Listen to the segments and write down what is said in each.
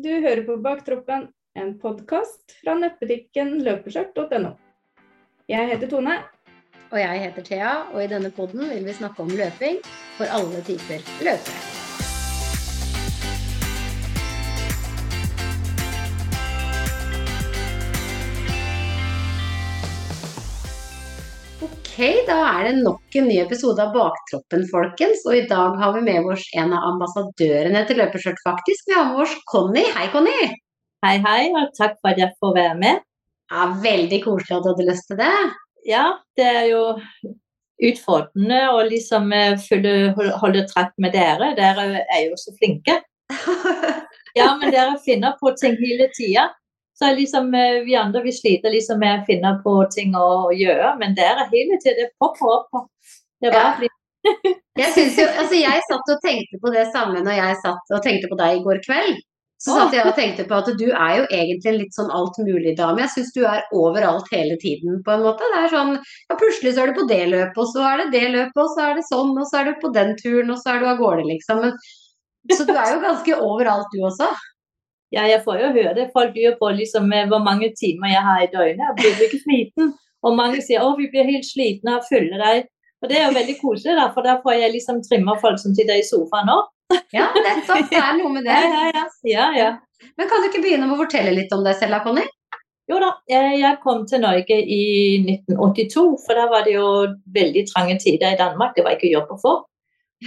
Du hører på Baktroppen, en podkast fra nettbutikken løpeskjørt.no. Jeg heter Tone. Og jeg heter Thea, og i denne podden vil vi snakke om løping for alle typer løpere. Da er det nok en ny episode av Baktroppen, folkens. Og i dag har vi med oss en av ambassadørene til Løpeskjørt, faktisk. Vi har med oss Conny. Hei, Conny. Hei, hei, og takk for at jeg får være med. Ja, Veldig koselig at du hadde lyst til det. Ja, det er jo utfordrende å liksom eh, følge, holde trakk med dere. Dere er jo så flinke. Ja, men dere finner på ting hele tida. Så liksom, eh, vi andre vi sliter liksom med å finne på ting å gjøre, men dere hele tiden det popper opp. Det er bare Ja. Jeg, synes jo, altså jeg satt og tenkte på det samme når jeg satt og tenkte på deg i går kveld. Så satt jeg og tenkte på at du er jo egentlig en litt sånn altmulig-dame. Jeg syns du er overalt hele tiden, på en måte. Det er sånn, ja, Plutselig så er du på det løpet, og så er det det løpet, og så er det sånn, og så er du på den turen, og så er du av gårde, liksom. Men, så du er jo ganske overalt, du også. Ja, jeg får jo høre det. Folk lurer på liksom, eh, hvor mange timer jeg har i døgnet. Jeg blir ikke sliten. Og mange sier å, vi blir helt slitne av å følge deg. Og det er jo veldig koselig, da, for da får jeg liksom trimma folk som sitter i sofaen òg. Ja, nettopp. Det er noe med det. Ja, ja, ja. ja, ja. Men kan du ikke begynne med å fortelle litt om deg selv, da, Conny? Jo da, jeg jeg kom til Norge i 1982, for da var det jo veldig trange tider i Danmark. Det var ikke jobb å få.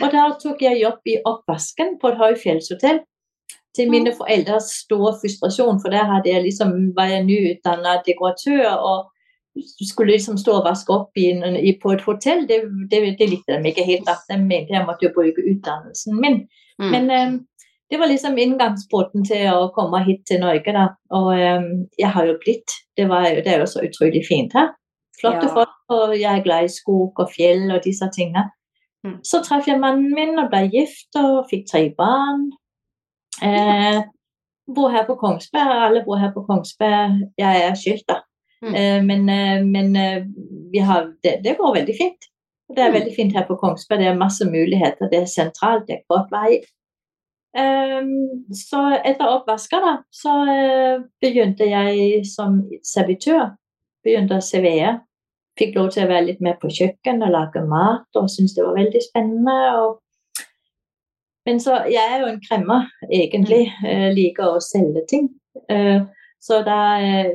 Og da tok jeg jobb i oppvasken på et høyfjellshotell. Til mine foreldres store frustrasjon, for der hadde jeg liksom, var jeg dekoratør og skulle liksom stå og vaske opp i, i, på et hotell. Det, det, det likte de ikke helt. at De mente jeg måtte jo bruke utdannelsen min. Mm. Men eh, det var liksom inngangsporten til å komme hit til Norge, da. Og eh, jeg har jo blitt. Det, var, det er jo så utrolig fint her. Flotte Ja. folk, og jeg er glad i skog og fjell og disse tingene. Mm. Så traff jeg mannen min og ble gift og fikk tre barn. Eh, bor her på Kongsberg. Alle bor her på Kongsberg. Jeg er skilt, da. Mm. Eh, men eh, men eh, vi har, det, det går veldig fint. Det er Mm. veldig fint her på Kongsberg. Det er masse muligheter. Det er sentralt, det er kort vei. Um, så etter oppvasken, da, så uh, begynte jeg som servitør. Begynte å servere. Fikk lov til å være litt med på kjøkken og lage mat, og syntes det var veldig spennende. Og... Men så Jeg er jo en kremmer, egentlig. Eh, liker å selge ting. Eh, så da eh,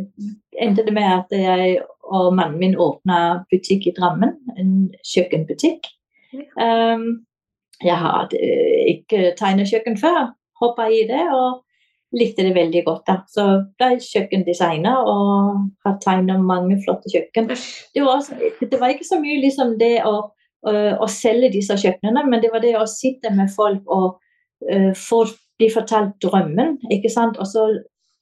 endte det med at jeg og mannen min åpna butikk i Drammen. En kjøkkenbutikk. Jeg har eh, ikke tegnet kjøkken før. Hoppa i det og likte det veldig godt. da. Så ble jeg kjøkkendesigner og har tegnet mange flotte kjøkken. Det var, også, det var ikke så mye liksom det å, å, å selge disse kjøkkenene, men det var det å sitte med folk og eh, få bli fortalt drømmen. ikke sant? Og så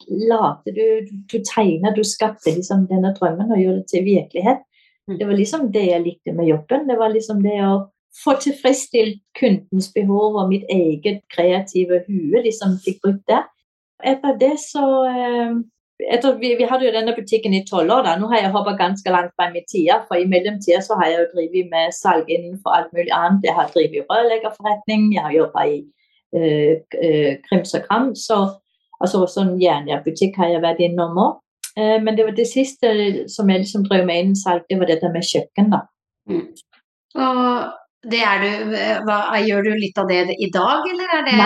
late du Du tegner, du skapte liksom denne drømmen og gjorde det til virkelighet. Mm. Det var liksom det jeg likte med jobben. Det var liksom det å få tilfredsstilt kundens behov og mitt eget kreative hue liksom fikk brukt det. Etter det så eh, etter, vi, vi hadde jo denne butikken i tolv år. da, Nå har jeg hoppa ganske langt frem i tida. For i mellomtida så har jeg jo drevet med salg innenfor alt mulig annet. Jeg har drevet rørleggerforretning, jeg har jobba i øh, øh, Krims og Krams. Så, altså sånn jernbutikk har jeg vært innom òg. Eh, men det var det siste som jeg liksom drev med innen salg, det var dette med kjøkken. da. Og det er du hva, Gjør du litt av det i dag, eller er det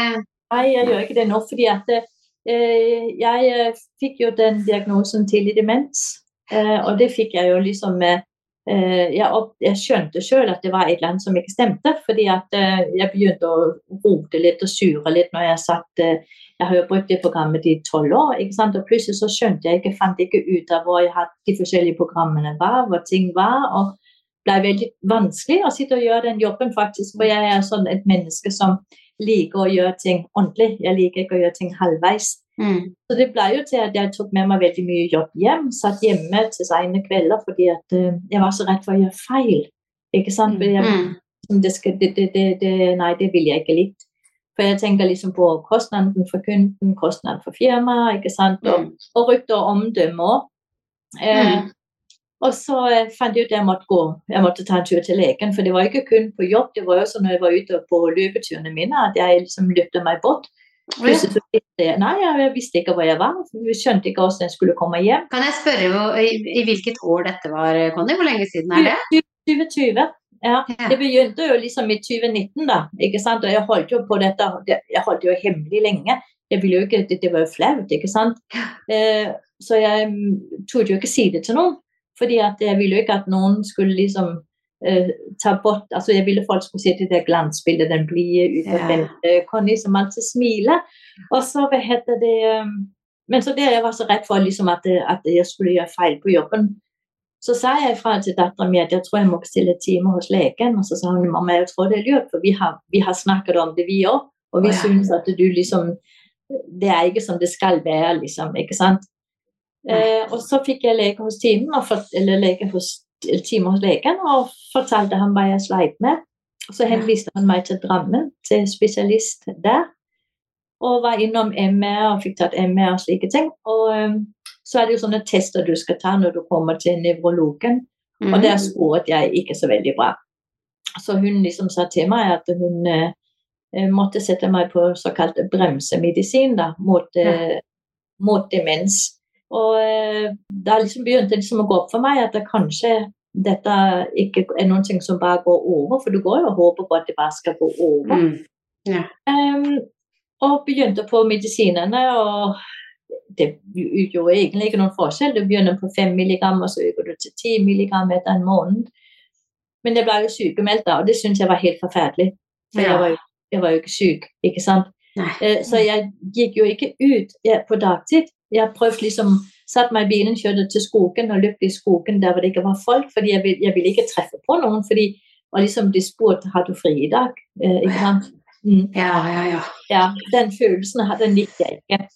Nei, jeg gjør ikke det nå, fordi at eh, jeg eh, fikk jo den diagnosen tidlig demens. Eh, og det fikk jeg jo liksom eh, jeg, opp, jeg skjønte sjøl at det var et eller annet som ikke stemte. Fordi at eh, jeg begynte å rote litt og sure litt når jeg satt eh, Jeg har jo brukt det programmet i tolv år, og plutselig så skjønte jeg ikke, fant ikke ut av hvor jeg hadde de forskjellige programmene var, hvor ting var. og det ble veldig vanskelig å sitte og gjøre den jobben, faktisk. For jeg er sånn et menneske som liker å gjøre ting ordentlig. Jeg liker ikke å gjøre ting halvveis. Mm. Så det ble jo til at jeg tok med meg veldig mye jobb hjem. Satt hjemme til sene kvelder fordi at eh, jeg var så redd for å gjøre feil. Ikke sant? Fordi jeg, Mm. det skal, det, det, det, det, nei, det ville jeg ikke likt. For jeg tenker liksom på kostnaden for kunden, kostnaden for firmaet, ikke sant? Og, Mm. og rykte og omdømme òg. Eh, Mm. og så eh, fant jeg ut at jeg måtte gå, jeg måtte ta en tur til legen. For det var ikke kun på jobb, det var også når jeg var ute på løpeturene mine at jeg liksom løpte meg bort. Plutselig så visste jeg Nei, jeg visste ikke hvor jeg var. Vi skjønte ikke hvordan jeg skulle komme hjem. Kan jeg spørre hvor, i, i hvilket år dette var, Conny? Hvor lenge siden er det? 2020. Ja, Ja. Det begynte jo liksom i 2019, da. ikke sant? Og jeg holdt jo på dette Jeg holdt jo hemmelig lenge. Jeg ville jo ikke, Det, det var jo flaut, ikke sant. Eh, så jeg mm, torde jo ikke si det til noen. Fordi at jeg ville jo ikke at noen skulle liksom eh, ta bort altså Jeg ville folk skulle se det der glansbildet, den blide, utadvendte Conny som alltid smiler. Og så hva heter det eh, Men så det jeg var så redd for liksom at, at jeg skulle gjøre feil på jobben. Så sa jeg fra til datteren mi at jeg tror jeg må bestille time hos legen. Og så sa hun mamma jeg tror det er lurt, for vi har, vi har snakket om det, vi òg. Og vi oh, ja. syns at du liksom Det er ikke som det skal være, liksom. Ikke sant? Eh, og så fikk jeg lege hos timen, eller lege hos, time hos legen, og fortalte ham hva jeg sleit med. Så henviste han meg til Drammen, til spesialist der. Og var innom MR og fikk tatt MR og slike ting. Og eh, så er det jo sånne tester du skal ta når du kommer til nevrologen. Mm. Og der sporet jeg ikke så veldig bra. Så hun liksom sa til meg at hun eh, måtte sette meg på såkalt bremsemedisin da, mot, eh, mot demens. Og eh, da liksom begynte det liksom å gå opp for meg at det kanskje dette ikke er noen ting som bare går over, for du går jo og håper på at det bare skal gå over. Mm. Ehm, og begynte på medisinene, og det gjorde egentlig ikke noen forskjell. Du begynner på 5 milligram, og så øker du til 10 milligram etter en måned. Men jeg ble jo sykemeldt da, og det syntes jeg var helt forferdelig. For Ja. jeg, var jo, jeg var jo ikke syk, ikke sant. Nei. Eh, Så jeg gikk jo ikke ut jeg, på dagtid. Jeg prøvde liksom, satt meg i bilen, kjørte til skogen og løp i skogen der hvor det ikke var folk, fordi jeg, vil, ville ikke treffe på noen. fordi og liksom de spurte har du fri i dag. Eh, ikke sant? Mm. Ja, ja, ja. Ja, den følelsen den likte jeg ikke.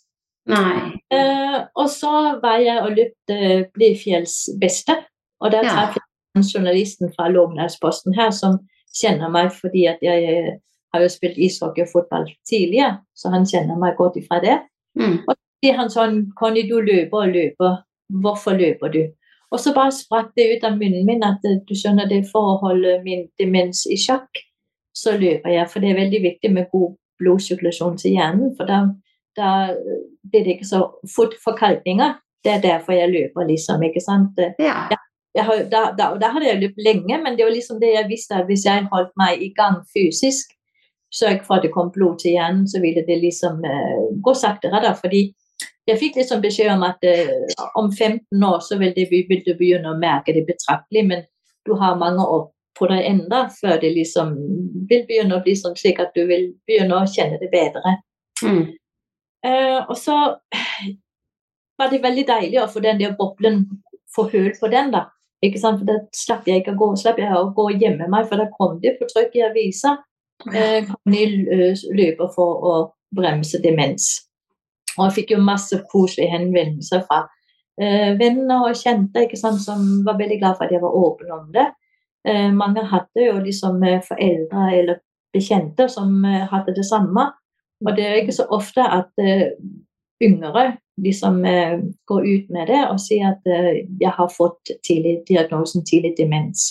Nei. Eh, og så var jeg og løpte Blifjells beste, og der Ja. traff jeg journalisten fra Lågendalsposten her som kjenner meg fordi at jeg har jo spilt ishockey og fotball tidligere, så han kjenner meg godt ifra det. Mm. Sier han sånn Conny, du løper og løper. Hvorfor løper du? Og så bare spratt det ut av munnen min at eh, du skjønner det for å holde min demens i sjakk, så løper jeg. For det er veldig viktig med god blodsirkulasjon til hjernen. For da, da blir det ikke så fort forkalkninger. Det er derfor jeg løper, liksom. ikke sant? Ja. Jeg har, da, da, da hadde jeg løpt lenge, men det var liksom det jeg visste at hvis jeg holdt meg i gang fysisk, sørg for at det kom blod til hjernen, så ville det liksom uh, gå saktere. da, fordi jeg fikk liksom beskjed om at eh, om 15 år så vil, det, vil du begynne å merke det betraktelig, men du har mange år på deg enda før det liksom vil begynne å bli sånn slik at du vil begynne å kjenne det bedre. Mm. Eh, og så var det veldig deilig å få den der boblen, få hull på den, da. Ikke sant? For da slapp jeg ikke å gå, slapp jeg å gå og gjemme meg, for da kom det på trykk i avisa. Eh, Conny eh, løper for å bremse demens. Og jeg fikk jo masse koselige henvendelser fra eh, venner og kjente ikke sant, som var veldig glad for at jeg var åpen om det. Eh, mange hadde jo liksom eh, foreldre eller bekjente som eh, hadde det samme. Og det er ikke så ofte at eh, yngre liksom eh, går ut med det og sier at jeg har fått tidlig, diagnosen tidlig demens.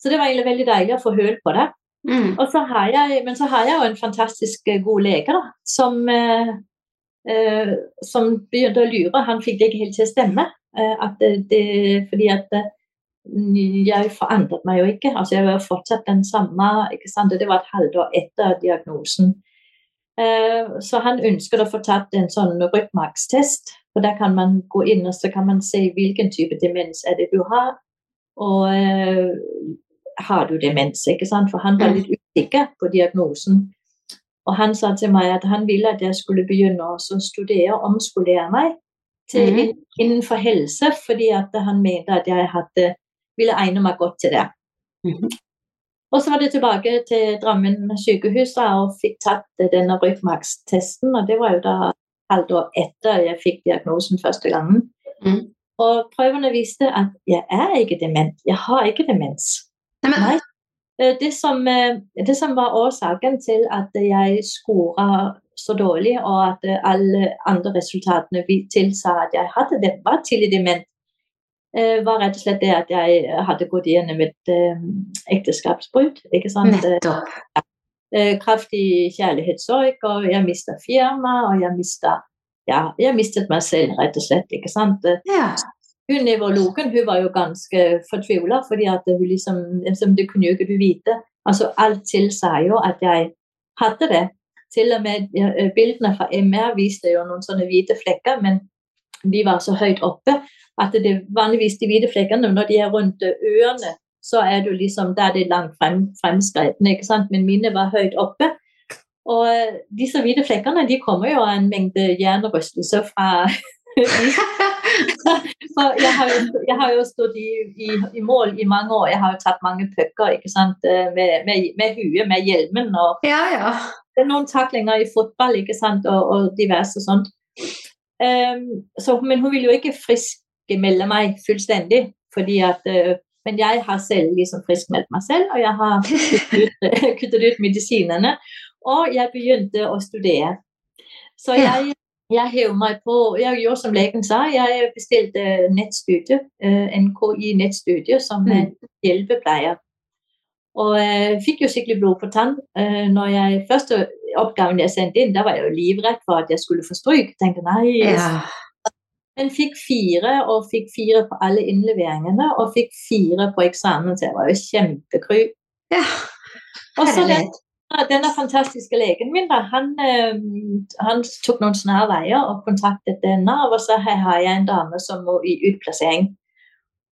Så det var egentlig veldig deilig å få høl på det. Mm. Og så har jeg, men så har jeg jo en fantastisk god lege da, som, eh, som begynte å lure. Han fikk det ikke helt til å stemme. eh, at det, fordi at eh, jeg forandret meg jo ikke. altså Jeg var fortsatt den samme. ikke sant, Det var et halvår etter diagnosen. Eh, så han ønsket å få tatt en sånn ryggmargstest. For der kan man gå inn og så kan man se hvilken type demens er det du har. Og eh, har du demens? ikke sant? For han var litt usikker på diagnosen. Og han sa til meg at han ville at jeg skulle begynne å studere og omskolere meg til, mm. innenfor helse, fordi at han mente at jeg hadde, ville egne meg godt til det. Mm. Og så var det tilbake til Drammen sykehus da, og fikk tatt denne ryggmargstesten. Og det var jo da halvt år etter jeg fikk diagnosen første gangen. Mm. Og prøvene viste at jeg er ikke dement. Jeg har ikke demens. Nei, men, Nei. Eh, Det som, eh, det som var årsaken til at jeg skåra så dårlig, og at eh, alle andre resultatene vi tilsa at jeg hadde det, var tidlig dement, var rett og slett det at jeg hadde gått gjennom et ekteskapsbrudd. ikke sant? nettopp. kraftig kjærlighetssorg, og jeg mista firma, og jeg mista ja, jeg mistet meg selv, rett og slett. ikke sant? Ja. Hun nevrologen hun var jo ganske fortvila, fordi at liksom, Det kunne jo ikke du vite. Altså, Alt tilsa jo at jeg hadde det. Til og med bildene fra MR viste jo noen sånne hvite flekker, men de var så høyt oppe at det vanligvis de hvite flekkene, når de er rundt ørene, så er det liksom, da er langt frem, fremskredne, ikke sant? men mine var høyt oppe. Og disse hvite flekkene de kommer jo av en mengde hjernerystelser fra jeg har jo, jeg har jo stått i, i, i, mål i mange år. Jeg har jo tatt mange pucker? Med, med, med huet, med hjelmen. og ja, ja. Det er noen taklinger i fotball ikke sant? Og, og diverse sånt. Um, så, men hun vil jo ikke friskmelde meg fullstendig. fordi at uh, men jeg har selv liksom friskmeldt meg selv, og jeg har kuttet ut, kuttet ut medisinene. Og jeg begynte å studere. Så jeg, jeg hev meg på Jeg gjorde som legen sa, jeg bestilte nettstudie, eh, NKI-nettstudie som mm. hjelpepleier. Og jeg eh, fikk jo skikkelig blod på tann. Eh, når jeg Første oppgaven jeg sendte inn, da var jeg jo livredd for at jeg skulle få stryk. Tenkte nei. Ja. Men fikk fire, og fikk fire på alle innleveringene, og fikk fire på eksamen, så jeg var jo kjempekry. Ja. Og så den, denne fantastiske legen min, da, han, eh, han tok noen snarveier og kontaktet denne. og så her har jeg en dame som må i utplassering.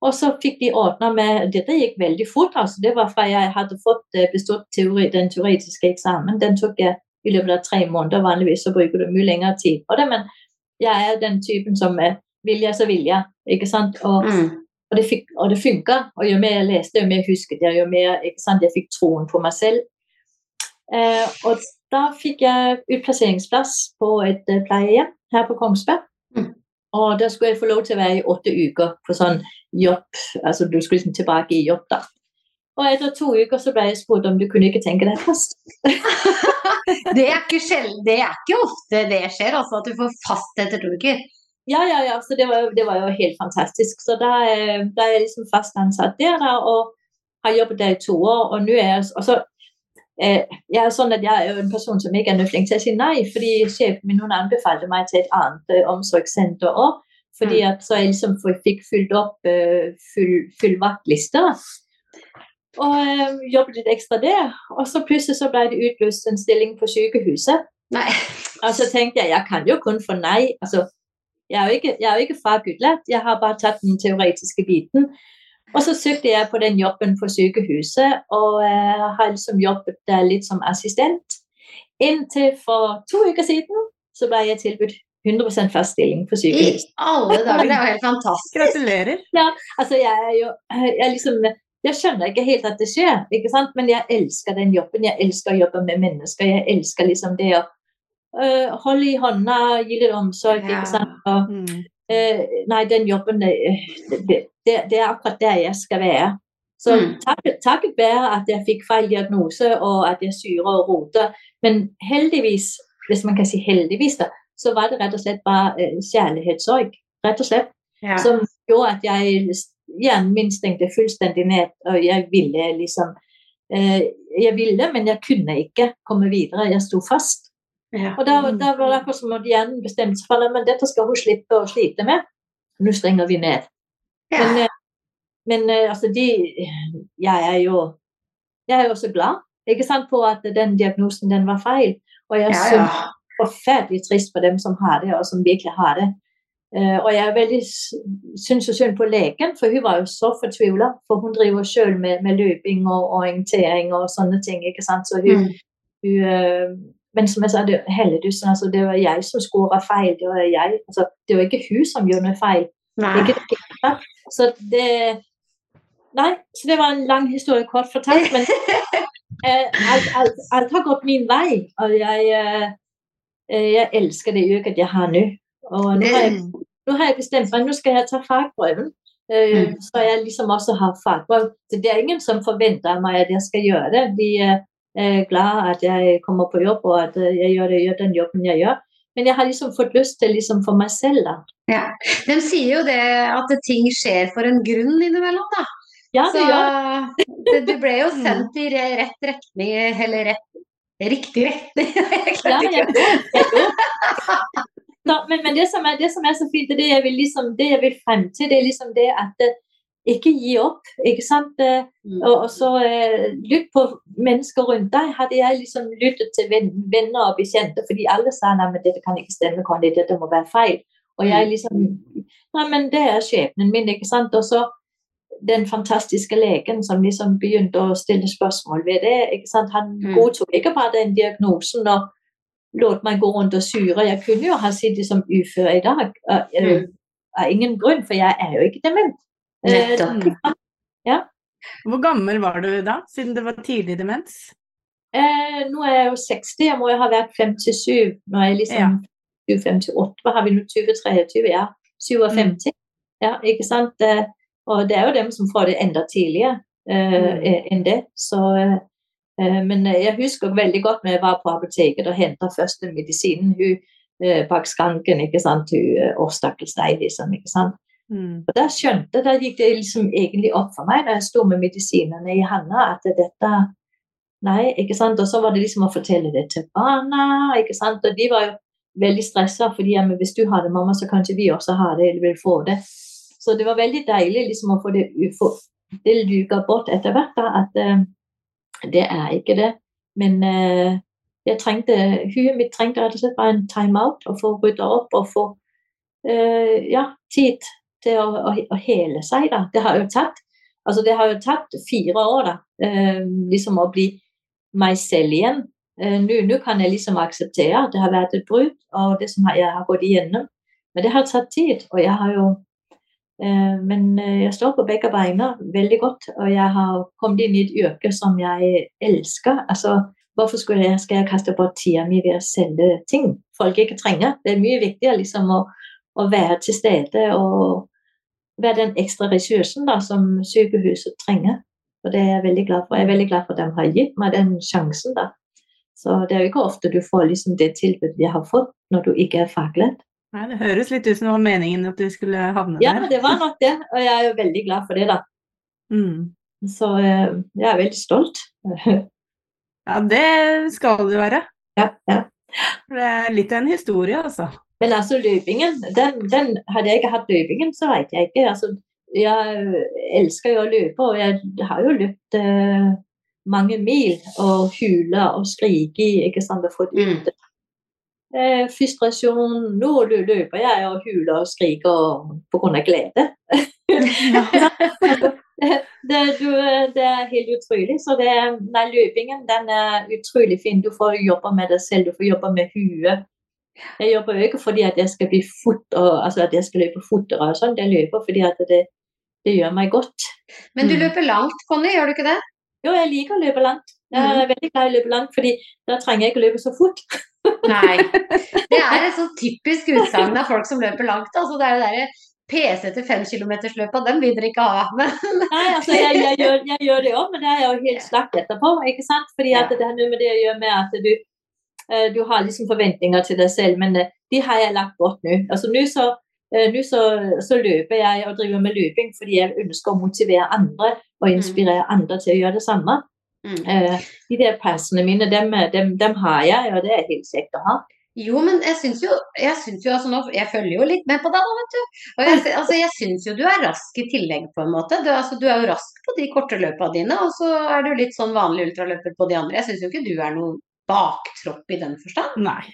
Og så fikk de ordna med Dette gikk veldig fort. altså Det var fra jeg hadde fått eh, bestått teori, den teoretiske eksamen. Den tok jeg i løpet av tre måneder. Vanligvis så bruker du mye lengre tid på det, men jeg er den typen som er vilja så vilja. ikke sant? Og, mm. og det, fikk, og det funka. Og jo mer jeg leste, jo mer husket jeg, jo mer ikke sant? jeg fikk troen på meg selv. Eh, og da fikk jeg utplasseringsplass på et eh, pleiehjem her på Kongsberg. Mm. Og da skulle jeg få lov til å være i åtte uker på sånn jobb. Altså du skulle liksom tilbake i jobb, da. Og etter to uker så ble jeg spurt om du kunne ikke tenke deg fast. det, er ikke sjelden, det er ikke ofte det skjer, altså at du får fast etter to uker. Ja, ja, ja. Så det var, det var jo helt fantastisk. Så da, ble er jeg liksom fast ansatt der og har jobbet der i to år. Og nå er jeg, og så Eh, jeg er sånn at jeg er jo en person som ikke er nødt til å si nei, fordi sjefen min hun anbefalte meg til et annet uh, omsorgssenter òg. Fordi mm. at så jeg liksom fikk fylt opp uh, full, full vaktliste. Og jobbet litt ekstra der. Og så plutselig så ble det utløst en stilling på sykehuset. Nei. Og så tenkte jeg jeg kan jo kun få nei. Altså, jeg er jo ikke, jeg er jo ikke fagutlært, jeg har bare tatt den teoretiske biten. Og så søkte jeg på den jobben på sykehuset, og eh, har liksom jobbet der litt som assistent. Inntil for to uker siden så ble jeg tilbudt 100 fast stilling på sykehus. I alle dager, det er jo helt fantastisk. Gratulerer. Ja, altså jeg er jo jeg liksom jeg skjønner ikke helt at det skjer, ikke sant? men jeg elsker den jobben. Jeg elsker å jobbe med mennesker. Jeg elsker liksom det å øh, holde i hånda, gi litt omsorg. Ja. ikke sant? Og, mm. uh, nei, den jobben det, det, det, det, er akkurat der jeg skal være. Så mm. takket, takket være at jeg fikk feil diagnose og at jeg syrer og roter. Men heldigvis, hvis man kan si heldigvis, da, så var det rett og slett bare uh, kjærlighetssorg. Rett og slett. Ja. Som gjorde at jeg hjernen min stengte fullstendig ned, og jeg ville liksom uh, Jeg ville, men jeg kunne ikke komme videre. Jeg sto fast. Ja. Og da, da, var det akkurat som at hjernen bestemte seg for at dette skal hun slippe å slite med. Nå stenger vi ned. Ja. Men, eh, men eh, altså, de Jeg er jo jeg er jo så glad ikke sant, på at den diagnosen den var feil. Og jeg er så forferdelig trist for dem som har det, og som virkelig har det. Uh, og jeg er veldig syns så synd på legen, for hun var jo så fortvila. For hun driver selv med, med løping og orientering og sånne ting. ikke sant, så hun, mm. hun uh, men som jeg sa, det, heldigdusen, altså, det var jeg som skåra feil. Det var jeg, altså, det var ikke hun som gjorde noe feil. Nei. Så det Nei, så det var en lang historie kort fortalt. Men eh, alt, alt, alt, har gått min vei, og jeg, eh, jeg elsker det yrket jeg har nå. Og nå har, jeg, nå har jeg bestemt meg, nå skal jeg ta fagprøven. Eh, mm. Så jeg liksom også har fagbrev. Så det er ingen som forventer meg at jeg skal gjøre det. De er glad at jeg kommer på jobb og at jeg gjør, det, gjør den jobben jeg gjør. Men jeg har liksom fått lyst til liksom for meg selv, da. Ja. De sier jo det at ting skjer for en grunn innimellom, da. Ja, det Så det, du ble jo sendt i rett retning, eller rett riktig retning. Ja, jeg jeg. Men men det, som er, det som er så fint, det jeg vil, liksom, det jeg vil frem til, det er liksom det at eh, ikke gi opp. ikke sant? Eh, Mm. Og, og så eh, lytt på mennesker rundt deg. Hadde jeg liksom lyttet til venner og bekjente, fordi alle sa nei, men dette kan ikke stemme, Conny, dette må være feil. Og jeg liksom Nei, men det er skjebnen min, ikke sant. Og så den fantastiske legen som liksom begynte å stille spørsmål ved det. ikke sant? Han Mm. godtok ikke bare den diagnosen og lot meg gå rundt og sure. Jeg kunne jo ha sittet som ufør i dag av Mm. av ingen grunn, for jeg er jo ikke dement. Eh, ja. Hvor gammel var du da, siden det var tidlig demens? Eh, nå er jeg jo 60, jeg må jo ha vært 57 når jeg liksom 58, hva har vi nå, 2023, ja. 57, ja, ikke sant? Eh, og det er jo dem som får det enda tidligere eh, Mm. enn det. Så, eh, men jeg husker veldig godt når jeg var på apoteket og hentet den medisinen, hun eh, bak skranken, ikke sant, hun, eh, å deg, liksom, ikke sant. Mm. Og da skjønte, da gikk det liksom egentlig opp for meg da jeg sto med medisinene i handa, at dette Nei, ikke sant. Og så var det liksom å fortelle det til barna, ikke sant. Og de var jo veldig stressa fordi ja, hvis du har det, mamma, så kanskje vi også har det, eller vil få det. Så det var veldig deilig liksom å få det, det luka bort etter hvert, da, at uh, det er ikke det. Men uh, jeg trengte, huet mitt trengte rett og slett bare en time-out, og få rydda opp og få uh, ja, tid til å, å, å hele seg. Da. Det har jo tatt altså det har jo tatt fire år da, eh, liksom å bli meg selv igjen. Eh, Nå kan jeg liksom akseptere at det har vært et brudd, og det som jeg har gått igjennom. Men det har tatt tid, og jeg har jo eh, Men eh, jeg står på begge beina veldig godt, og jeg har kommet inn i et yrke som jeg elsker. Altså, hvorfor skulle jeg, skal jeg kaste bort tida mi ved å selge ting folk ikke trenger? Det er mye viktigere liksom å, å være til stede og være den ekstra ressursen da, som sykehuset trenger. Og det er jeg veldig glad for. Jeg er veldig glad for at de har gitt meg den sjansen. da. Så det er jo ikke ofte du får liksom det tilbudet jeg har fått når du ikke er faglært. Nei, det høres litt ut som det var meningen at du skulle havne Ja, der. det var nok det, og jeg er jo veldig glad for det, da. Mm. Så eh, jeg er veldig stolt. Ja, det skal du være. ja, ja. Det er litt av en historie, altså. Men altså løpingen, den, den, hadde jeg ikke hatt løpingen, så vet jeg ikke. Altså, jeg elsker jo å løpe, og jeg har jo løpt uh, mange mil og hula og skrike ikke sant, og fått Mm. ut eh, frustrasjon. Nå løper jeg og huler og skriker av glede. det, du, det er helt utrolig. Så det, nei, løpingen den er utrolig fin. Du får jobbe med deg selv, du får jobbe med huet. Jeg jobber jo ikke fordi at jeg skal bli fort, og, altså at jeg skal løpe fortere og sånn. Jeg løper fordi at det, det gjør meg godt. Men du Mm. løper langt, Conny, gjør du ikke det? Jo, jeg liker å løpe langt. Jeg er veldig glad i å løpe langt, fordi da trenger jeg ikke å løpe så fort. Nei. Det er et sånn typisk utsagn av folk som løper langt. Altså, det er jo derre PC til femkilometersløpa, den vil dere ikke ha. Men Nei, altså jeg, jeg, gjør, jeg gjør det òg, men det er jo helt slakt etterpå. ikke sant? Fordi at Ja. det har noe med det å gjøre med at du, du har liksom forventninger til deg selv, men eh, de har jeg lagt bort nå. Altså Nå så, eh, nå så, så løper jeg og driver med løping fordi jeg ønsker å motivere andre og inspirere andre til å gjøre det samme. Mm. Eh, De der passene mine, dem, dem, dem har jeg, og det er helt kjekt å ha. Jo, men jeg syns jo, jeg syns jo altså nå, Jeg følger jo litt med på deg, da, vet du. Og jeg, altså, jeg syns jo du er rask i tillegg, på en måte. Du, altså, du er jo rask på de korte løpa dine, og så er du litt sånn vanlig ultraløper på de andre. Jeg syns jo ikke du er noen baktropp i den forstand. Nei.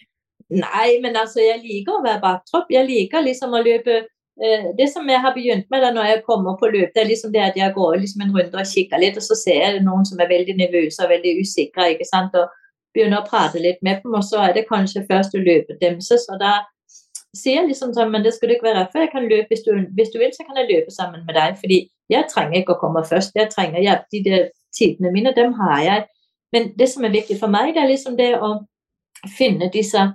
Nei, men altså, jeg liker å være baktropp. Jeg liker liksom å løpe eh, Det som jeg har begynt med da når jeg kommer på løp, det er liksom det at jeg går liksom en runde og kikker litt, og så ser jeg noen som er veldig nervøse og veldig usikre, ikke sant, og begynner å prate litt med dem, og så er det kanskje første løpet demses, og da sier jeg liksom sånn, men det skal du ikke være redd for, jeg kan løpe hvis du, hvis du vil, så kan jeg løpe sammen med deg, fordi jeg trenger ikke å komme først, jeg trenger, hjelp de der tidene mine, dem har jeg, men det som er viktig for meg, det er liksom det å finne disse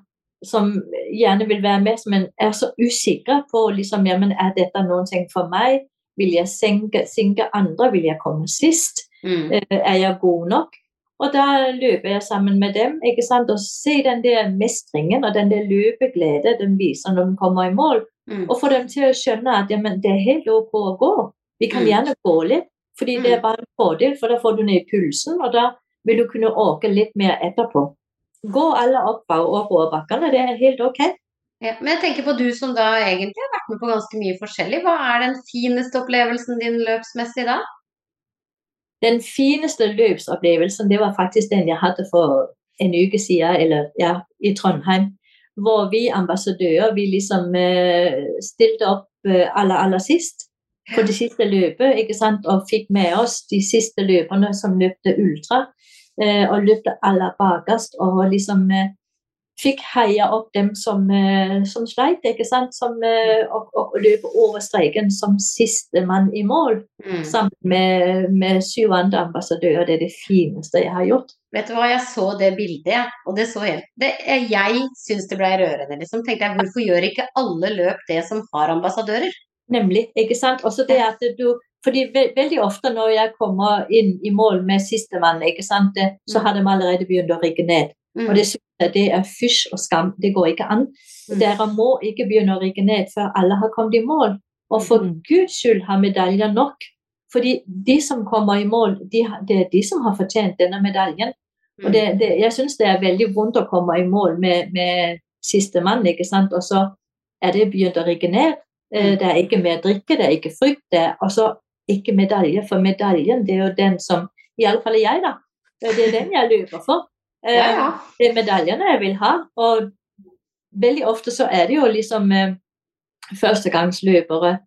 som gjerne vil være med, men er så usikre på liksom, ja, men er dette noen ting for meg? Vil jeg senke, senke andre? Vil jeg komme sist? Mm. Eh, Er jeg god nok? Og da løper jeg sammen med dem. ikke sant? Og se den der mestringen og den der løpeglede den viser når de kommer i mål. Mm. Og få dem til å skjønne at ja, men det er helt ok å gå. Vi kan Mm. gjerne gå litt, fordi det er bare en fordel, for da får du ned pulsen, og da vil du kunne åke litt mer etterpå. Gå alle opp og oppoverbakkene. Det er helt ok. Ja, men jeg tenker på du som da egentlig har vært med på ganske mye forskjellig. Hva er den fineste opplevelsen din løpsmessig da? Den fineste løpsopplevelsen det var faktisk den jeg hadde for en uke siden, eller ja, i Trondheim. Hvor vi ambassadører vi liksom eh, stilte opp eh, aller, aller sist på det siste løpet ikke sant? og fikk med oss de siste løperne som løpte ultra. Eh, og løpte aller bakerst og liksom eh, fikk heia opp dem som, eh, som sleit, ikke sant? Som, og, og, løp over streken som sistemann i mål. Mm. Sammen med, med syv andre ambassadører. Det er det fineste jeg har gjort. Vet du hva, jeg så det bildet, ja, Og det så helt det, Jeg syns det ble rørende, liksom. Tenkte jeg, hvorfor gjør ikke alle løp det som har ambassadører? Nemlig. ikke sant? Også det at du fordi ve Veldig ofte når jeg kommer inn i mål med sistemann, sant, så Mm. har de allerede begynt å rigge ned. Mm. Og det synes jeg det er fysj og skam. Det går ikke an. Mm. Dere må ikke begynne å rigge ned før alle har kommet i mål. Og for Mm. Guds skyld har medaljer nok. Fordi de som kommer i mål, de, det er de som har fortjent denne medaljen. Mm. Og det, det, jeg syns det er veldig vondt å komme i mål med, med sistemann, ikke sant. Og så er det begynt å rigge ned. Eh, Mm. Det er ikke mer drikke, det er ikke frykt. Det er også ikke medalje, for medaljen det er jo den som Iallfall jeg, da. Det er den jeg løper for. Eh, Ja, ja. det er medaljene jeg vil ha. Og veldig ofte så er det jo liksom eh, førstegangsløpere.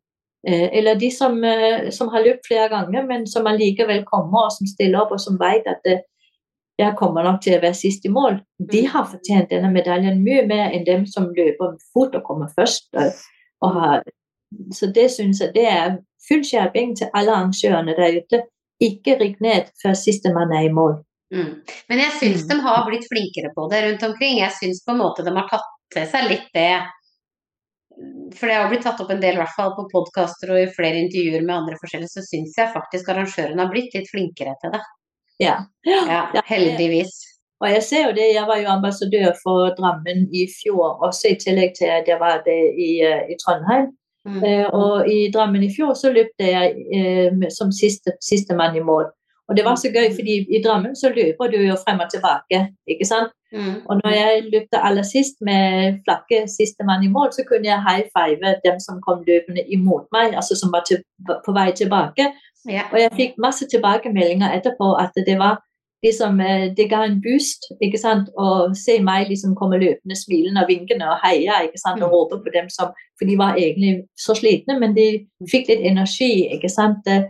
Eh, eller de som, eh, som har løpt flere ganger, men som allikevel kommer og som stiller opp og som vet at det, jeg kommer nok til å være sist i mål. De har fortjent denne medaljen mye mer enn dem som løper fort og kommer først. Så det syns jeg det er full skjerping til alle arrangørene der ute. Ikke rygg ned før sistemann er i mål. Mm. Men jeg syns Mm. de har blitt flinkere på det rundt omkring. Jeg syns på en måte de har tatt til seg litt det. For det har blitt tatt opp en del, i hvert fall på podkaster og i flere intervjuer med andre forskjellige, så syns jeg faktisk arrangørene har blitt litt flinkere til det. Ja, Ja, heldigvis. Og jeg ser jo det, jeg var jo ambassadør for Drammen i fjor, også i tillegg til at jeg var det i, eh, i Trondheim. Mm. Eh, og i Drammen i fjor så løpte jeg eh, som siste, siste mann i mål. Og det var så gøy, fordi i Drammen så løper du jo frem og tilbake, ikke sant. Mm. Og når jeg løpte aller sist med flagget sistemann i mål, så kunne jeg high five dem som kom løpende imot meg, altså som var til, på vei tilbake. Ja. Og jeg fikk masse tilbakemeldinger etterpå at det var liksom Det ga en boost, ikke sant, å se meg liksom komme løpende, smilende og vinkende og heie, ikke sant, og Mm. rope på dem som For de var egentlig så slitne, men de fikk litt energi, ikke sant. Eh,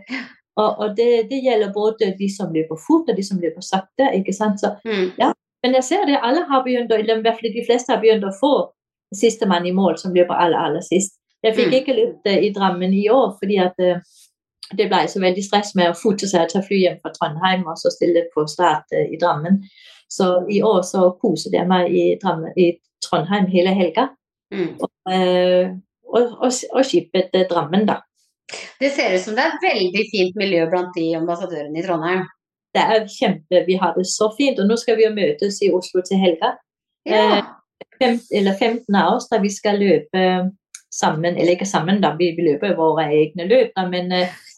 Og, og det, det gjelder både de som løper fort og de som løper sakte, ikke sant. Så ja. men jeg ser det, alle har begynt, eller i hvert fall de fleste har begynt å få sistemann i mål som løper aller, aller sist. Jeg fikk Mm. ikke løpt eh, i Drammen i år, fordi at det ble så veldig stress med å fote seg og ta fly hjem fra Trondheim og så stille på start eh, i Drammen. Så i år så koset jeg meg i, Drammen, i Trondheim hele helga, Mm. eh, og, og, og skipet til Drammen, da. Det ser ut som det er veldig fint miljø blant de ambassadørene i Trondheim. Det er kjempe, Vi har det så fint, og nå skal vi jo møtes i Oslo til helga. Ja. fem, eller 15 av oss da vi skal løpe sammen, eller ikke sammen, da, vi, vi løper våre egne løp, da, men eh, eh,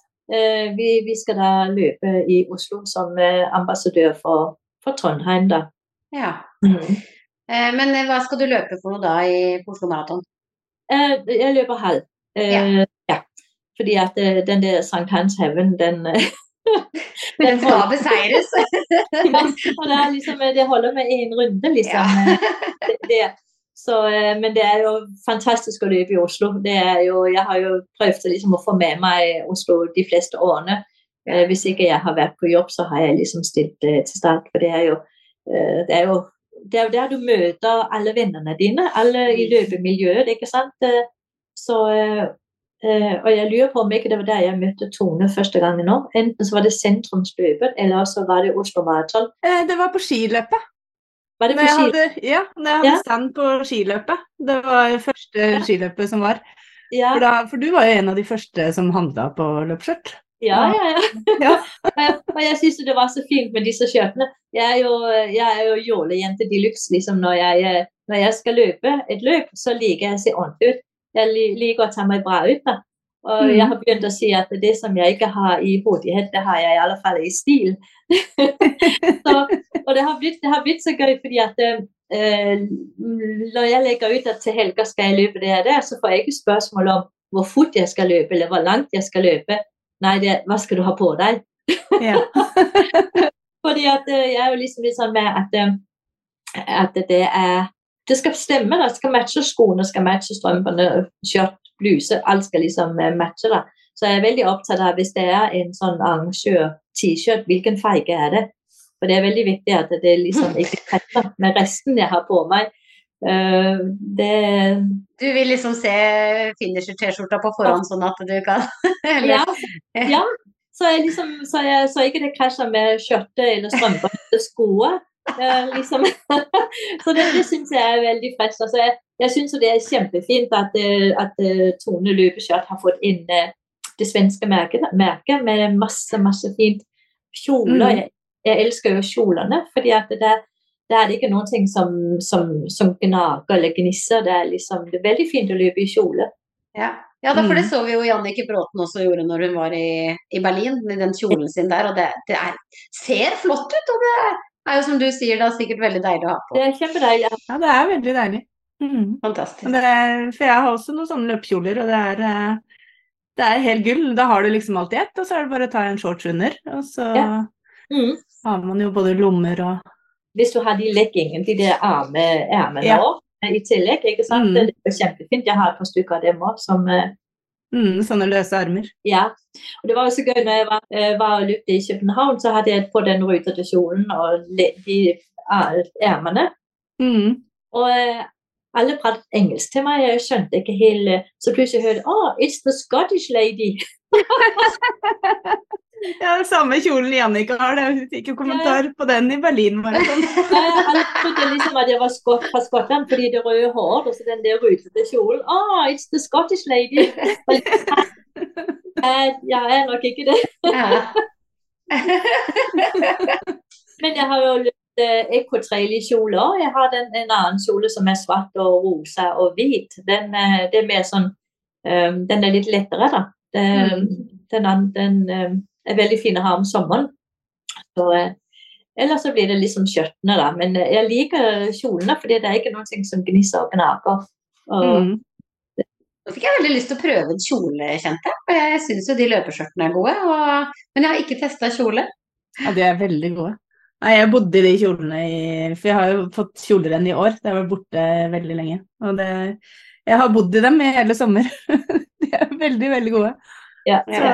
vi, vi skal da løpe i Oslo som eh, ambassadør for, for Trondheim, da. ja. Mm. Eh, Men eh, hva skal du løpe for noe da i Oslo Maraton? Eh, jeg løper halv. Eh, ja. Fordi at eh, den der Sankt Hans Heaven, den eh, Den skal beseires. ja, og det, er liksom, eh, det holder med én runde, liksom. Ja. eh, det, det. Så, eh, men det er jo fantastisk å løpe i Oslo. Det er jo, jeg har jo prøvd liksom, å få med meg Oslo de fleste årene. Eh, hvis ikke jeg har vært på jobb, så har jeg liksom stilt eh, til start. For det er jo, det er jo det er jo der du møter alle vennene dine, alle i løpemiljøet, ikke sant. Så, og jeg lurer på om ikke det var der jeg møtte Tone første gangen nå. Enten så var det sentrumsløpet, eller så var det Oslo Maraton. Det var på skiløpet. Var det på jeg ski? hadde, ja, når jeg hadde Ja. stand på skiløpet. Det var første Ja. skiløpet som var. Ja, For, da, for du var jo en av de første som handla på løpsskjørt. ja, ja. ja. Ja. og jeg, og jeg syns det var så fint med disse skjørtene. Jeg er jo, jeg er jo jålejente de luxe. Liksom når, jeg, når jeg skal løpe et løp, så liker jeg å se ordentlig ut. Jeg liker å ta meg bra ut. da. Og Mm. jeg har begynt å si at det som jeg ikke har i hodighet, det har jeg i alle fall i stil. så, og det har, blitt, det har blitt så gøy, fordi at eh, når jeg legger ut at til helga skal jeg løpe det her der, så får jeg ikke spørsmål om hvor fort jeg skal løpe, eller hvor langt jeg skal løpe. Nei, det hva skal du ha på deg? Fordi at eh, jeg er jo liksom litt sånn med at, at det er Det skal stemme. Det skal matche skoene, skal matche strømpene, skjørt, bluse. Alt skal liksom eh, matche, da. Så jeg er veldig opptatt av hvis det er en sånn arrangør-T-skjørt, hvilken farge er det? For det er veldig viktig at det liksom ikke treffer med resten jeg har på meg. Uh, det Du vil liksom se finisher-T-skjorta på forhånd, sånn at du kan eller- Ja. ja. Så, jeg liksom, så, jeg, så ikke det krasjer med skjørtet eller strømpene eller skoer. Liksom. så det, det syns jeg er veldig fresh. Altså, jeg jeg syns det er kjempefint at, eh, at eh, Tone løpeskjørt har fått inn eh, det svenske merket, merket med masse, masse fint. Kjoler. Mm. Jeg, jeg elsker jo kjolene, fordi at det, det er det ikke noen ting som, som, som gnager eller gnisser. Det er, liksom, det er veldig fint å løpe i kjole. Ja. ja, for det Mm. så vi jo Jannicke Bråten også gjorde når hun var i, i Berlin, med den kjolen sin der. Og det, det er, ser flott ut, og det er jo som du sier, det er sikkert veldig deilig å ha på. Det er kjempedeilig. ja, det er veldig deilig. Mm. Fantastisk. Det er, for jeg har også noen sånne løpekjoler, og det er, eh, det er helt gull. Da har du liksom alltid ett, og så er det bare å ta en shorts under. Og så Ja. Mm. har man jo både lommer og hvis du har de leggingene, de der ermene Ja. også, i tillegg. ikke sant? Mm. Det er kjempefint. Jeg har et par stykker av dem òg som eh, mm, sånne løse armer. Ja. Og det var jo så gøy når jeg var, eh, var og løp i København, så hadde jeg på den rutete kjolen og de ermene. Mm. Og eh, alle pratet engelsk til meg, jeg skjønte ikke helt eh, Så plutselig hørte jeg oh, it's the Scottish lady. Ja, det samme kjolen Jannicke har. det. Hun fikk jo kommentar på den i Berlin. Bare Han trodde liksom at jeg var skott, fra Skottland fordi det røde håret og så den der rutete kjolen. Oh, it's the Scottish lady. Eh, Jeg er nok ikke det. Men jeg har jo løpt eh, ekotrail-kjole òg. Jeg har den, en annen kjole som er svart og rosa og hvit. Den, eh, det er mer sånn Den er litt lettere, da. Den, den, den eh, er veldig fin å ha om sommeren. Så, eller ellers så blir det liksom skjørtene, da. Men eh, jeg liker kjolene fordi det er ikke noe som gnisser og gnager. Og, Mm. Nå fikk jeg veldig lyst til å prøve en kjole, kjente jeg. For jeg syns jo de løpeskjørtene er gode. Og... Men jeg har ikke testa kjole. Ja, de er veldig gode. Nei, jeg bodde i de kjolene i For jeg har jo fått kjoler igjen i år. Det har vært borte veldig lenge. Og det Jeg har bodd i dem i hele sommer. de er veldig, veldig gode. ja, Så,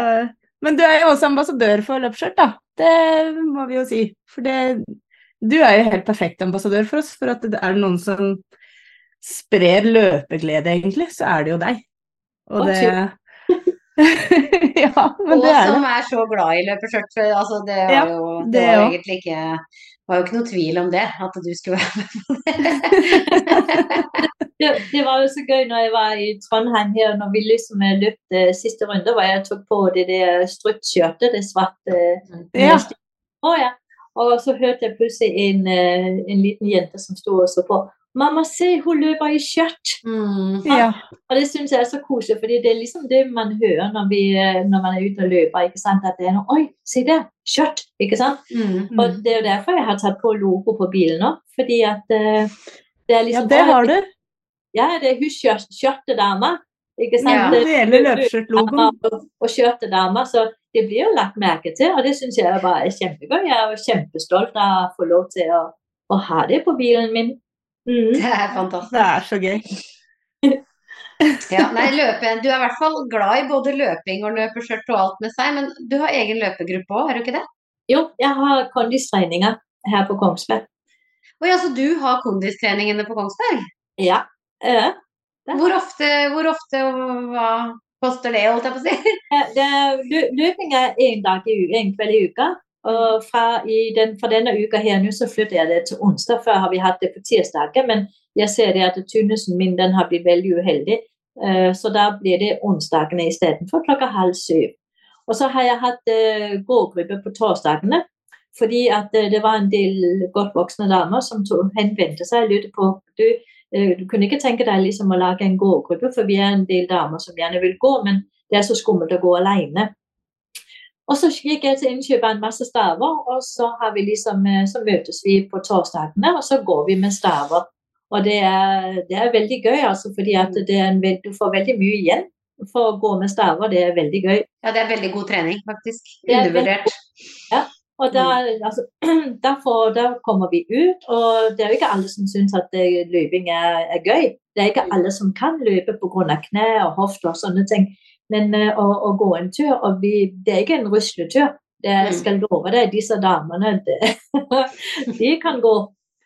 men du er jo også ambassadør for løpsskjørt, da. Det må vi jo si. For det Du er jo helt perfekt ambassadør for oss. For at det er noen som sprer løpeglede, egentlig, så er det jo deg. Og Å, det Ja, men Og det er det. som er så glad i løpeskjørt. Altså, det var Ja, jo, det det var egentlig ikke var jo ikke noe tvil om det, at du skulle være med på det. det, det var jo så gøy når jeg var i Trondheim her, når vi liksom løp løpte siste runde, hvor jeg tok på det der struttskjørtet, det svarte Ja. Å, ja. Og så hørte jeg plutselig en, eh, en liten jente som sto og så på. 'Mamma, se, hun løper i skjørt!' Mm. Ja. Og det syns jeg er så koselig, fordi det er liksom det man hører når, vi, eh, når man er ute og løper. ikke sant? At det er noe 'Oi, se der! Skjørt!' Ikke sant? Mm. Og det er jo derfor jeg har tatt på logo på bilen nå. Fordi at uh, det er liksom ja, det har du. Ja, det er hun skjørt- skjørtedama. Ikke sant? Ja, Det gjelder løpeskjørtlogoen. og, og skjørtedama, så det blir jo lagt merke til. Og det syns jeg bare er kjempegøy. Jeg er jo kjempestolt av å få lov til å, å ha det på bilen min. Mm. Det er fantastisk. Det er så gøy. Ja, nei, løpe, du er i hvert fall glad i både løping og løpeskjørt og alt med seg, men du har egen løpegruppe òg, har du ikke det? Jo, jeg har kondistreninger her på Kongsberg. Oi, altså du har kondistreningene på Kongsberg? Ja. ja. Hvor ofte, hvor ofte og hva koster det, holdt jeg på å si? Det lø- løping er én dag i uka, en kveld i uka. Og fra, i den, fra denne uka her nå så flytter jeg det til onsdag. Før har vi hatt det på tirsdager, men jeg ser det at tynnesen min den har blitt veldig uheldig. Uh, Så da blir det onsdagene istedenfor klokka halv syv. Og så har jeg hatt uh, gågruppe på torsdagene. Fordi at uh, det var en del godt voksne damer som tog, henvendte seg og lurte på du, du kunne ikke tenke deg liksom å lage en gågruppe, for vi er en del damer som gjerne vil gå, men det er så skummelt å gå alene. Og så gikk jeg til innkjøp av en masse staver, og så, har vi liksom, eh, så møtes vi på torsdagene, og så går vi med staver. Og det er, det er veldig gøy, altså, fordi en, du får veldig mye igjen for å gå med staver. Det er veldig gøy. Ja, det er veldig god trening, faktisk. Undervurdert. Ja, og da, altså, derfor, da kommer vi ut, og det er jo ikke alle som syns at løping er, er, gøy. Det er ikke alle som kan løpe pga. kne og hofter og sånne ting. Men uh, å, å, gå en tur og vi, Det er ikke en rusletur. Det jeg mm. skal love deg, disse damene, det, de kan gå.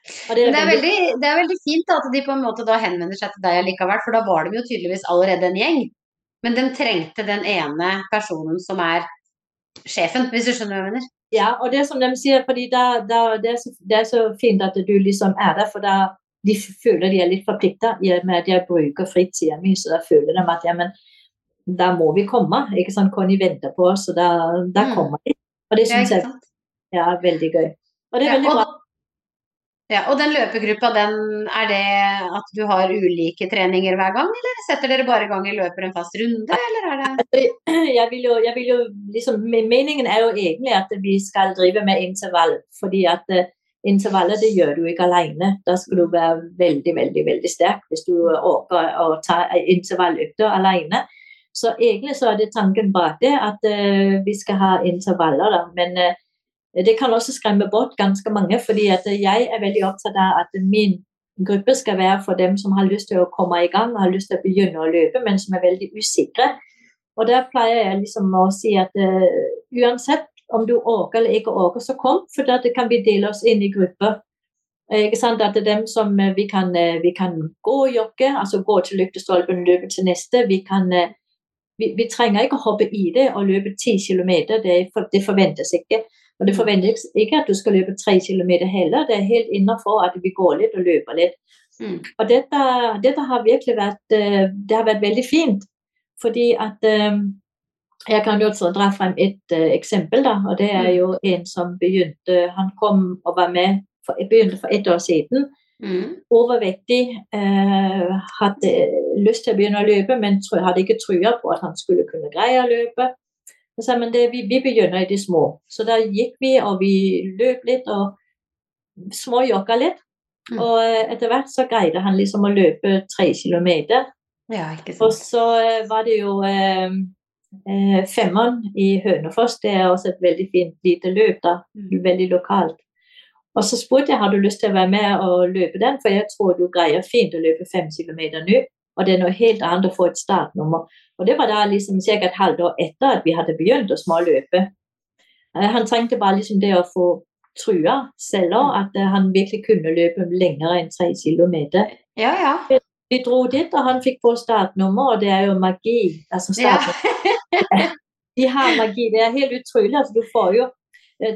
Det er, det, er veldig, det er, veldig, fint at de på en måte da henvender seg til deg allikevel, for da var de jo tydeligvis allerede en gjeng. Men de trengte den ene personen som er sjefen, hvis du skjønner hva jeg mener? Ja, og det som de sier, fordi da, da, det, er så, det, er så, fint at du liksom er der, for da de føler de er litt forplikta med at jeg bruker fritida mi, så da føler de at ja, men da må vi komme. ikke sant, Conny venter på oss, og da mm. kommer de. Og det syns jeg ja, er veldig gøy. Og det er veldig ja, og, bra. Ja, og den løpegruppa, den, er det at du har ulike treninger hver gang, eller setter dere bare i gang i løper en fast runde, eller er det jeg vil, jo, jeg vil jo liksom, Meningen er jo egentlig at vi skal drive med intervall, fordi at intervallet det gjør du ikke alene. Da skal du være veldig, veldig veldig sterk hvis du orker å ta intervalløkter alene. Så egentlig så er det tanken bak det at uh, vi skal ha intervaller. Da. Men uh, det kan også skremme bort ganske mange, fordi at jeg er veldig opptatt av at min gruppe skal være for dem som har lyst til å komme i gang og har lyst til å begynne å løpe, men som er veldig usikre. Og der pleier jeg liksom å si at uh, uansett om du orker eller ikke orker, så kom, for da kan vi dele oss inn i grupper. Ikke sant? At det er dem som vi kan, vi kan gå og jogge, altså gå til lyktestolpen løpe til neste. Vi kan vi, vi, trenger ikke å hoppe i det og løpe 10 km, det, det, forventes ikke. Og det mm. forventes ikke at du skal løpe 3 km heller, det er helt innenfor at vi går litt og løper litt. Mm. Og dette, dette, har virkelig vært, eh, det har vært veldig fint, fordi at eh, jeg kan jo også dra frem et uh, eksempel, da, og det er mm. jo en som begynte Han kom og var med for, begynte for ett år siden. Mm. Overvektig. Eh, hadde lyst til å begynne å løpe, men hadde ikke trua på at han skulle kunne greie å løpe. Så, men det, vi, vi, begynner i de små. Så da gikk vi, og vi løp litt og småjogga litt. Mm. Og eh, etter hvert så greide han liksom å løpe tre kilometer. Ja, og så eh, var det jo eh, eh, femmeren i Hønefoss. Det er også et veldig fint lite løp. da, mm. Veldig lokalt. Og så spurte jeg har du lyst til å være med og løpe den, for jeg tror du greier fint å løpe fem kilometer nå. Og det er noe helt annet å få et startnummer. Og det var da liksom ca. et halvt år etter at vi hadde begynt å småløpe. Eh, han trengte bare liksom det å få trua selv at eh, han virkelig kunne løpe lenger enn tre kilometer. Ja, ja. Vi dro dit, og han fikk på startnummer, og det er jo magi. Altså ja. De har magi. Det er helt utrolig. Altså, du får jo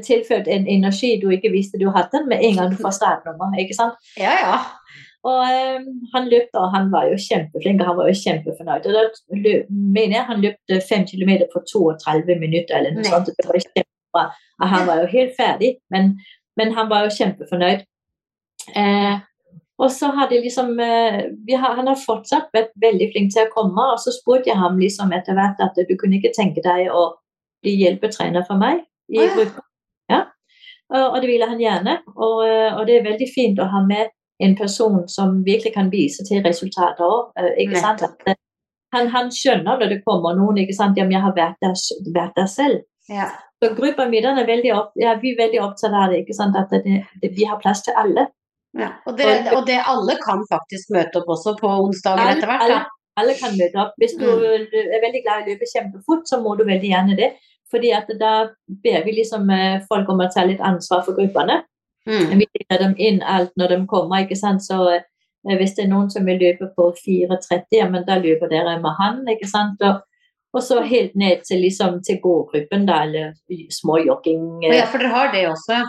tilført en energi du ikke visste du hadde med en gang du får startnummer. ikke sant? Ja, ja. Og um, han løp, og han var jo kjempeflink og han var jo kjempefornøyd. Og da løp, mener jeg han løp fem kilometer på 32 minutter eller noe sånt. Det var kjempebra. Og han var jo helt ferdig, men, men han var jo kjempefornøyd. Eh, og så hadde liksom eh, har, Han har fortsatt vært veldig flink til å komme, og så spurte jeg ham liksom etter hvert at du kunne ikke tenke deg å bli hjelpetrener for meg i oh, ja. Og det ville han gjerne. Og, øh, og, det er veldig fint å ha med en person som virkelig kan vise til resultater òg. Øh, han, han, skjønner når det kommer noen ikke sant? Ja, jeg har vært der, vært der selv. Ja. Så gruppa mi er veldig, opp, ja, vi er veldig opptatt av det, ikke sant? at det, det, vi har plass til alle. Ja. Og, det, og, det, alle kan faktisk møte opp også på onsdager etter hvert? Alle, alle, kan møte opp. Hvis du mm. er veldig glad i å løpe kjempefort, så må du veldig gjerne det. Fordi at da ber vi liksom eh, folk om å ta litt ansvar for gruppene. Mm. Vi gir dem inn alt når de kommer. ikke sant? Så eh, hvis det er noen som vil løpe på 4,30, ja, men da løper dere med han. ikke sant? Og, og så helt ned til, liksom, til gågruppen, da, eller småjogging. Eh. Ja, for dere har det også?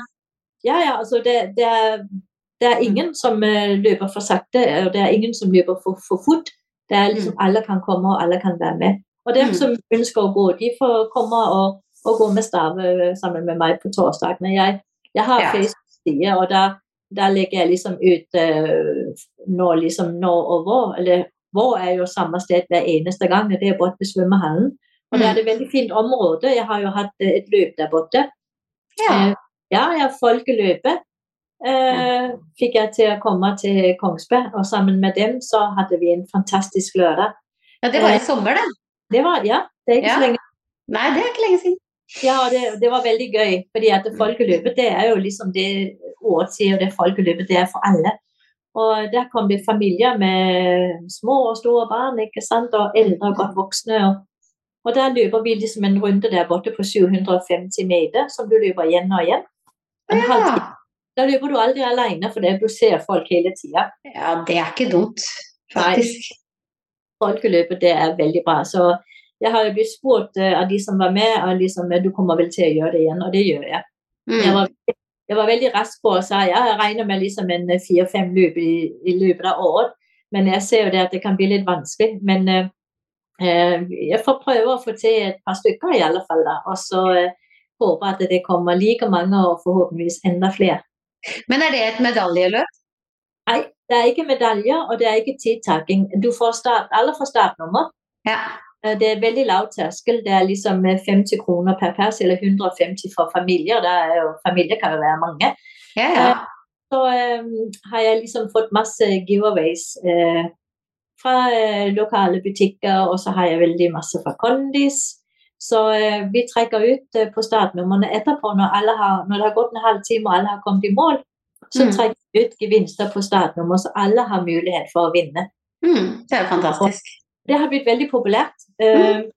Ja, ja. Altså det, det, er, det er, ingen som løper for sakte, og det er ingen som løper for, for fort. Det er liksom mm. Alle kan komme, og alle kan være med. Og dem mm. som ønsker å gå, de får komme og, og gå med stav øh, sammen med meg på torsdagene. Jeg, jeg har ja. Facebook-side, og da, da, legger jeg liksom ut uh, når, liksom, når og hvor. Eller hvor er jo samme sted hver eneste gang. Det er borte ved svømmehallen. Og det er et veldig fint område. Jeg har jo hatt eh, et løp der borte. Ja. uh, ja, jeg folkeløpet. Eh, fikk jeg til å komme til Kongsberg, og sammen med dem så hadde vi en fantastisk lørdag. ja, det var i sommer, det. Det var, ja, det er ikke Ja. så lenge Nei, det er ikke lenge siden. Ja, det, det var veldig gøy. fordi at Folkeløpet det er jo liksom det året sier, det folkeløpet det er for alle. Og der kom det familier med små og store barn, ikke sant, og eldre og godt voksne. Og, og der løper vi liksom en runde der borte på 750 meter, som du løper igjen og igjen. Ja. Da løper du aldri alene, for det, du ser folk hele tida. ja, det er ikke dumt, faktisk. Folkeløpet det er veldig bra. Så jeg har jo blitt spurt eh, av de som var med, og liksom, du kommer vel til å gjøre det igjen, og det gjør jeg. Jeg Mm. var, jeg var veldig rask på og sa ja, jeg regner med liksom en fire-fem løp i, i løpet av året. Men jeg ser jo det at det kan bli litt vanskelig. Men eh, eh, jeg får prøve å få til et par stykker i alle fall. da, Og så eh, håper at det kommer like mange og forhåpentligvis enda flere. Men er det et medaljeløp? Nei, det er ikke medaljer og det er ikke tidtaking. Du får start, alle får startnummer. Ja. Eh, Det er veldig lav terskel. Det er liksom eh, 50 kroner per pers, eller 150 for familier. Det er jo, familier kan jo være mange. Ja, ja. så um, har jeg liksom fått masse giveaways uh, fra uh, lokale butikker, og så har jeg veldig masse fra Kondis. Så eh, vi trekker ut eh, på startnumrene etterpå, når, alle har, når det har gått en halv time og alle har kommet i mål. Så Mm. trekker ut gevinster på startnummer, så alle har mulighet for å vinne. Mm, det er fantastisk. Det har blitt veldig populært. Mm.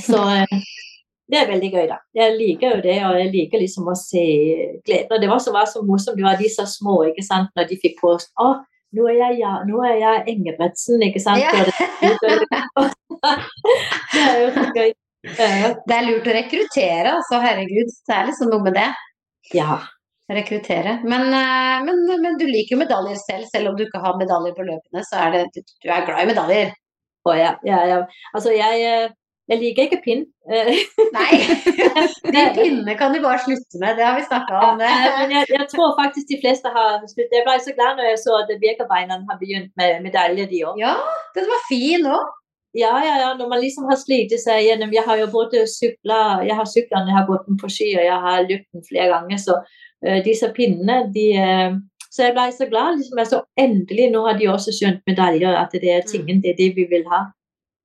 Så eh, det er veldig gøy, da. Jeg liker jo det, og jeg liker liksom å se gleden. Og det var så, var så morsomt, det var de så små, ikke sant, når de fikk post. Å, nå er jeg, ja, nå er jeg Engebretsen, ikke sant. Ja. Det, er jo så gøy. Eh, Det er lurt å rekruttere, altså. Herregud. Det er liksom noe med det. Ja. Rekruttere. Men, eh, men, men du liker jo medaljer selv, selv om du ikke har medaljer på løpene. Så er det Du er glad i medaljer. Oh, ja, ja, ja. Altså, jeg, eh, jeg liker ikke pinn. Nei! De pinnene kan du bare slutte med. Det har vi snakka om. Men jeg, jeg tror faktisk de fleste har sluttet. Jeg ble så glad når jeg så at Birkebeinerne har begynt med medalje, de òg. Ja, den var fin òg. Ja, ja, ja. Når man liksom har slitt seg gjennom Jeg har jo både sykla Jeg har sykla når jeg har gått på ski, og jeg har løpt flere ganger. Så disse pinnene, de eh, Så jeg ble så glad. liksom jeg så Endelig, nå har de også skjønt medaljer, at det er tingen, det er det vi vil ha.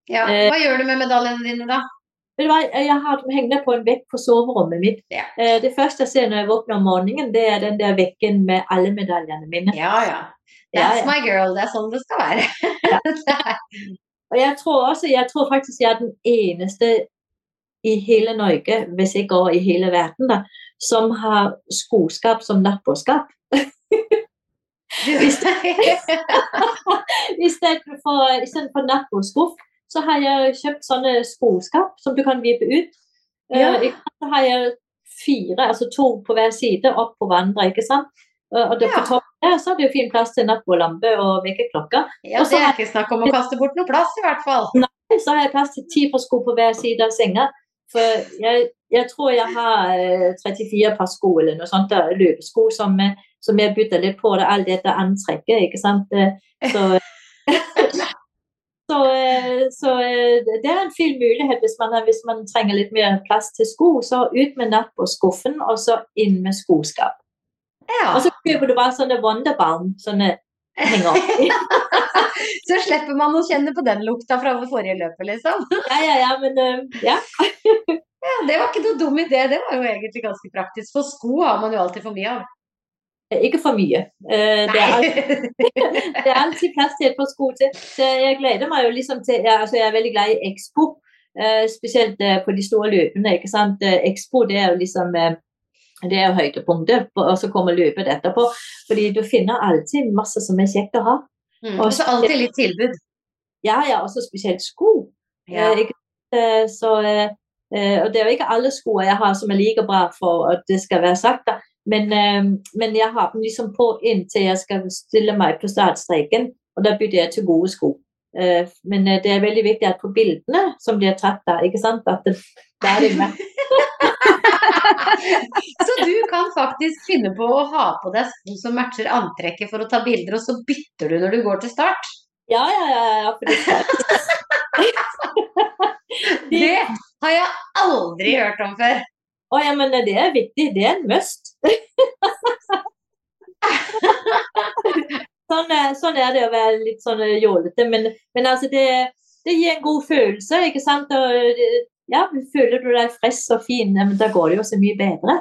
Ja. Eh. Hva gjør du med medaljene dine, da? Jeg har dem hengende på en vekk på soverommet mitt. Ja. Eh, Det første jeg ser når jeg våkner om morgenen, det er den der vekken med alle medaljene mine. Ja, ja. Ja, That's ja. my girl. Det er sånn det skal være. Og jeg tror også, jeg tror faktisk jeg er den eneste i hele Norge, hvis ikke også i hele verden, da, som har skoskap som nattbåskap. Istedenfor istedenfor nattbordskuff, så har jeg kjøpt sånne skoskap som du kan vippe ut. Eh, Ja. Så har jeg fire, altså to på hver side, opp på hverandre, ikke sant. Og og det, Ja. på toppen der så er det jo fin plass til nattbordlampe og vekkerklokke. Ja, det er ikke snakk om å kaste bort noe plass, i hvert fall. Nei, Så har jeg plass til ti par sko på hver side av senga. For jeg, jeg tror jeg har eh, 34 par sko eller noe sånt, der, løpesko som, eh, som jeg bytter litt på det, alt dette antrekket, ikke sant. Eh, Så, så, så det er en fin mulighet hvis man, hvis man trenger litt mer plass til sko. Så ut med nattbordskuffen, og så inn med skoskap. Ja. Og så kjøper du bare sånne Wonderbaum, sånne henger oppi. Så slipper man å kjenne på den lukta fra det forrige løpet, liksom. Ja, ja, ja, men eh, ja. Ja, det var ikke noe dum idé. Det var jo egentlig ganske praktisk. For sko har man jo alltid for mye av. Ikke for mye. Eh, Det er, alltid, det er alltid plass til et par sko til. Så jeg gleder meg jo liksom til ja, altså Jeg er veldig glad i Expo, eh, spesielt eh, på de store løpene. ikke sant? Eh, Expo det er jo liksom eh, det er jo høydepunktet, og så kommer løpet etterpå. Fordi du finner alltid masse som er kjekt å ha. Mm. Og så alltid litt tilbud. Ja, ja, også spesielt sko. Ja. Eh, eh, så, eh, eh, og det er jo ikke alle sko jeg har som er like bra for at det skal være sagt, da. Men, eh, men jeg har dem liksom på inntil jeg skal stille meg på startstreken, og da bytter jeg til gode sko. Eh, men eh, det er veldig viktig at på bildene som blir tatt der, ikke sant, at det, da er det. Så du kan faktisk finne på å ha på deg sko som matcher antrekket for å ta bilder, og så bytter du når du går til start. Ja, ja, ja. ja det, har jeg aldri hørt om før. Å ja, men det er viktig. Det er en must. sånn, sånn, er det å være litt sånn jålete. Men, men altså, det, det, gir en god følelse, ikke sant. Og, ja, føler du deg frisk og fin, men da går det jo så mye bedre.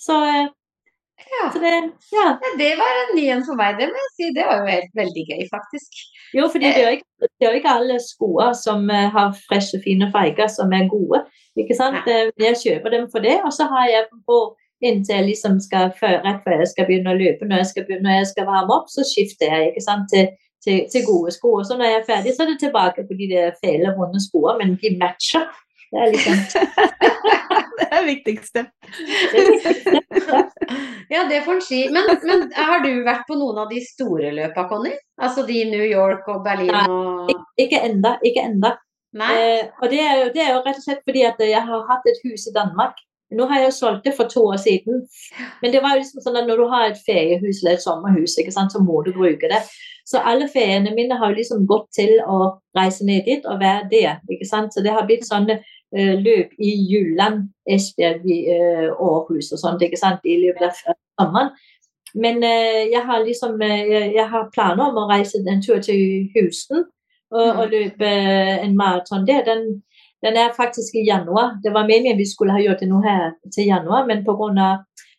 Så, ja. så det, ja. det var en ny en for meg, det må jeg si. Det var jo helt veldig gøy, faktisk. Jo, for det er jo det er ikke alle skoer som eh, har freshe, fine farger som er gode. Ikke sant? Ja. Jeg kjøper dem for det, og så har jeg på inntil jeg liksom skal, rett før jeg skal begynne å løpe, når jeg skal, når jeg skal varme opp, så skifter jeg ikke sant, til, til, til gode sko. Og så når jeg er ferdig, så er det tilbake på de der fæle, runde skoene, men de matcher. Det er liksom Det er det viktigste. ja, det får en si. Men, men, har du vært på noen av de store løpa, Conny? Altså de New York og Berlin og Nei, ikke enda. Ikke enda. Eh, og det er, jo, det er, jo, rett og slett fordi at jeg har hatt et hus i Danmark nå har jeg jo solgt det for to år siden, men det var jo liksom sånn at når du har et feriehus eller et sommerhus, så må du bruke det. Så alle feriene mine har jo liksom gått til å reise ned dit og være der. ikke sant? Så det har blitt sånne uh, løp i Jylland, Esbjerg, uh, Århus og sånt ikke sant? i løpet av sommeren. Men uh, jeg har liksom jeg, har planer om å reise en tur til Houston og, og løpe en maraton der. Den, den er faktisk i januar. Det var meningen vi skulle ha gjort det nå her til januar, men pga.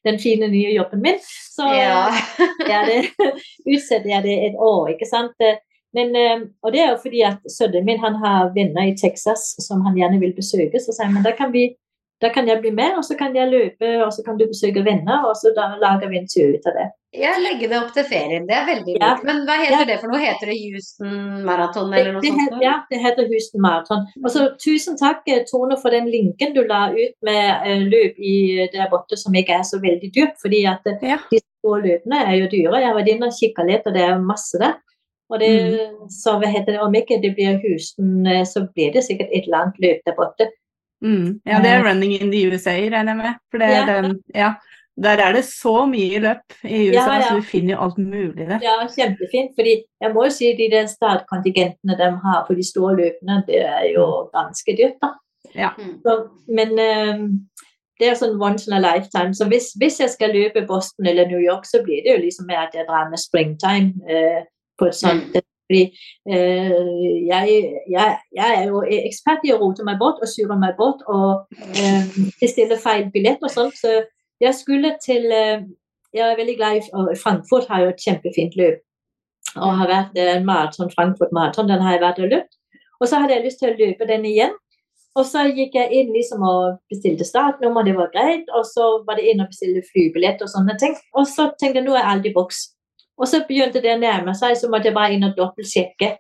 den fine nye jobben min, så ja. ja, det, utsetter jeg det et år. ikke sant? Men, eh, og det er jo fordi at sønnen min han har venner i Texas som han gjerne vil besøke. Så sier han men da kan vi da kan jeg bli med, og så kan jeg løpe, og så kan du besøke venner, og så da lager vi en tur ut av det. Jeg legger det opp til ferien, det er veldig lurt. Ja. Men hva heter ja. det for noe? Heter det Houston Marathon eller noe det, det sånt? ja, det heter Houston Marathon. Og så tusen takk eh, Tone for den linken du la ut med uh, løp i der borte som ikke er så veldig dyrt, fordi at ja. de store løpene er jo dyre. Jeg har vært inne og kikka litt, og det er masse der. Og det, mm. så hva heter det, Om ikke det blir Houston, så blir det sikkert et eller annet løp der borte. Mm. Ja, det er eh. running in the USA, regner jeg med. For det, ja. Den, ja. Der er det så mye løp i USA, ja, ja. så du finner jo alt mulig der. Ja, kjempefint. fordi jeg må jo si de der startkontingentene de har på de store løpene, det er jo mm. ganske dyrt, da. Ja. Mm. Så, men um, det er sånn once in a lifetime. Så hvis, hvis, jeg skal løpe Boston eller New York, så blir det jo liksom at jeg drar med springtime uh, på et sånt mm. Fordi eh, jeg, jeg, jeg, er jo ekspert i å rote meg bort og sure meg bort og eh, bestille feil billett og sånt. Så jeg skulle til eh, Jeg er veldig glad i Frankfurt har jo et kjempefint løp. Og har vært en maraton, Frankfurt Maraton. Den har jeg vært og løpt. Og så hadde jeg lyst til å løpe den igjen. Og så gikk jeg inn liksom og bestilte startnummer, det var greit. Og så var det inn og bestilte flybillett og sånne ting. Og så tenkte jeg nå er alt i boks. Og så begynte det å nærme seg, så måtte jeg bare inn og dobbeltsjekke.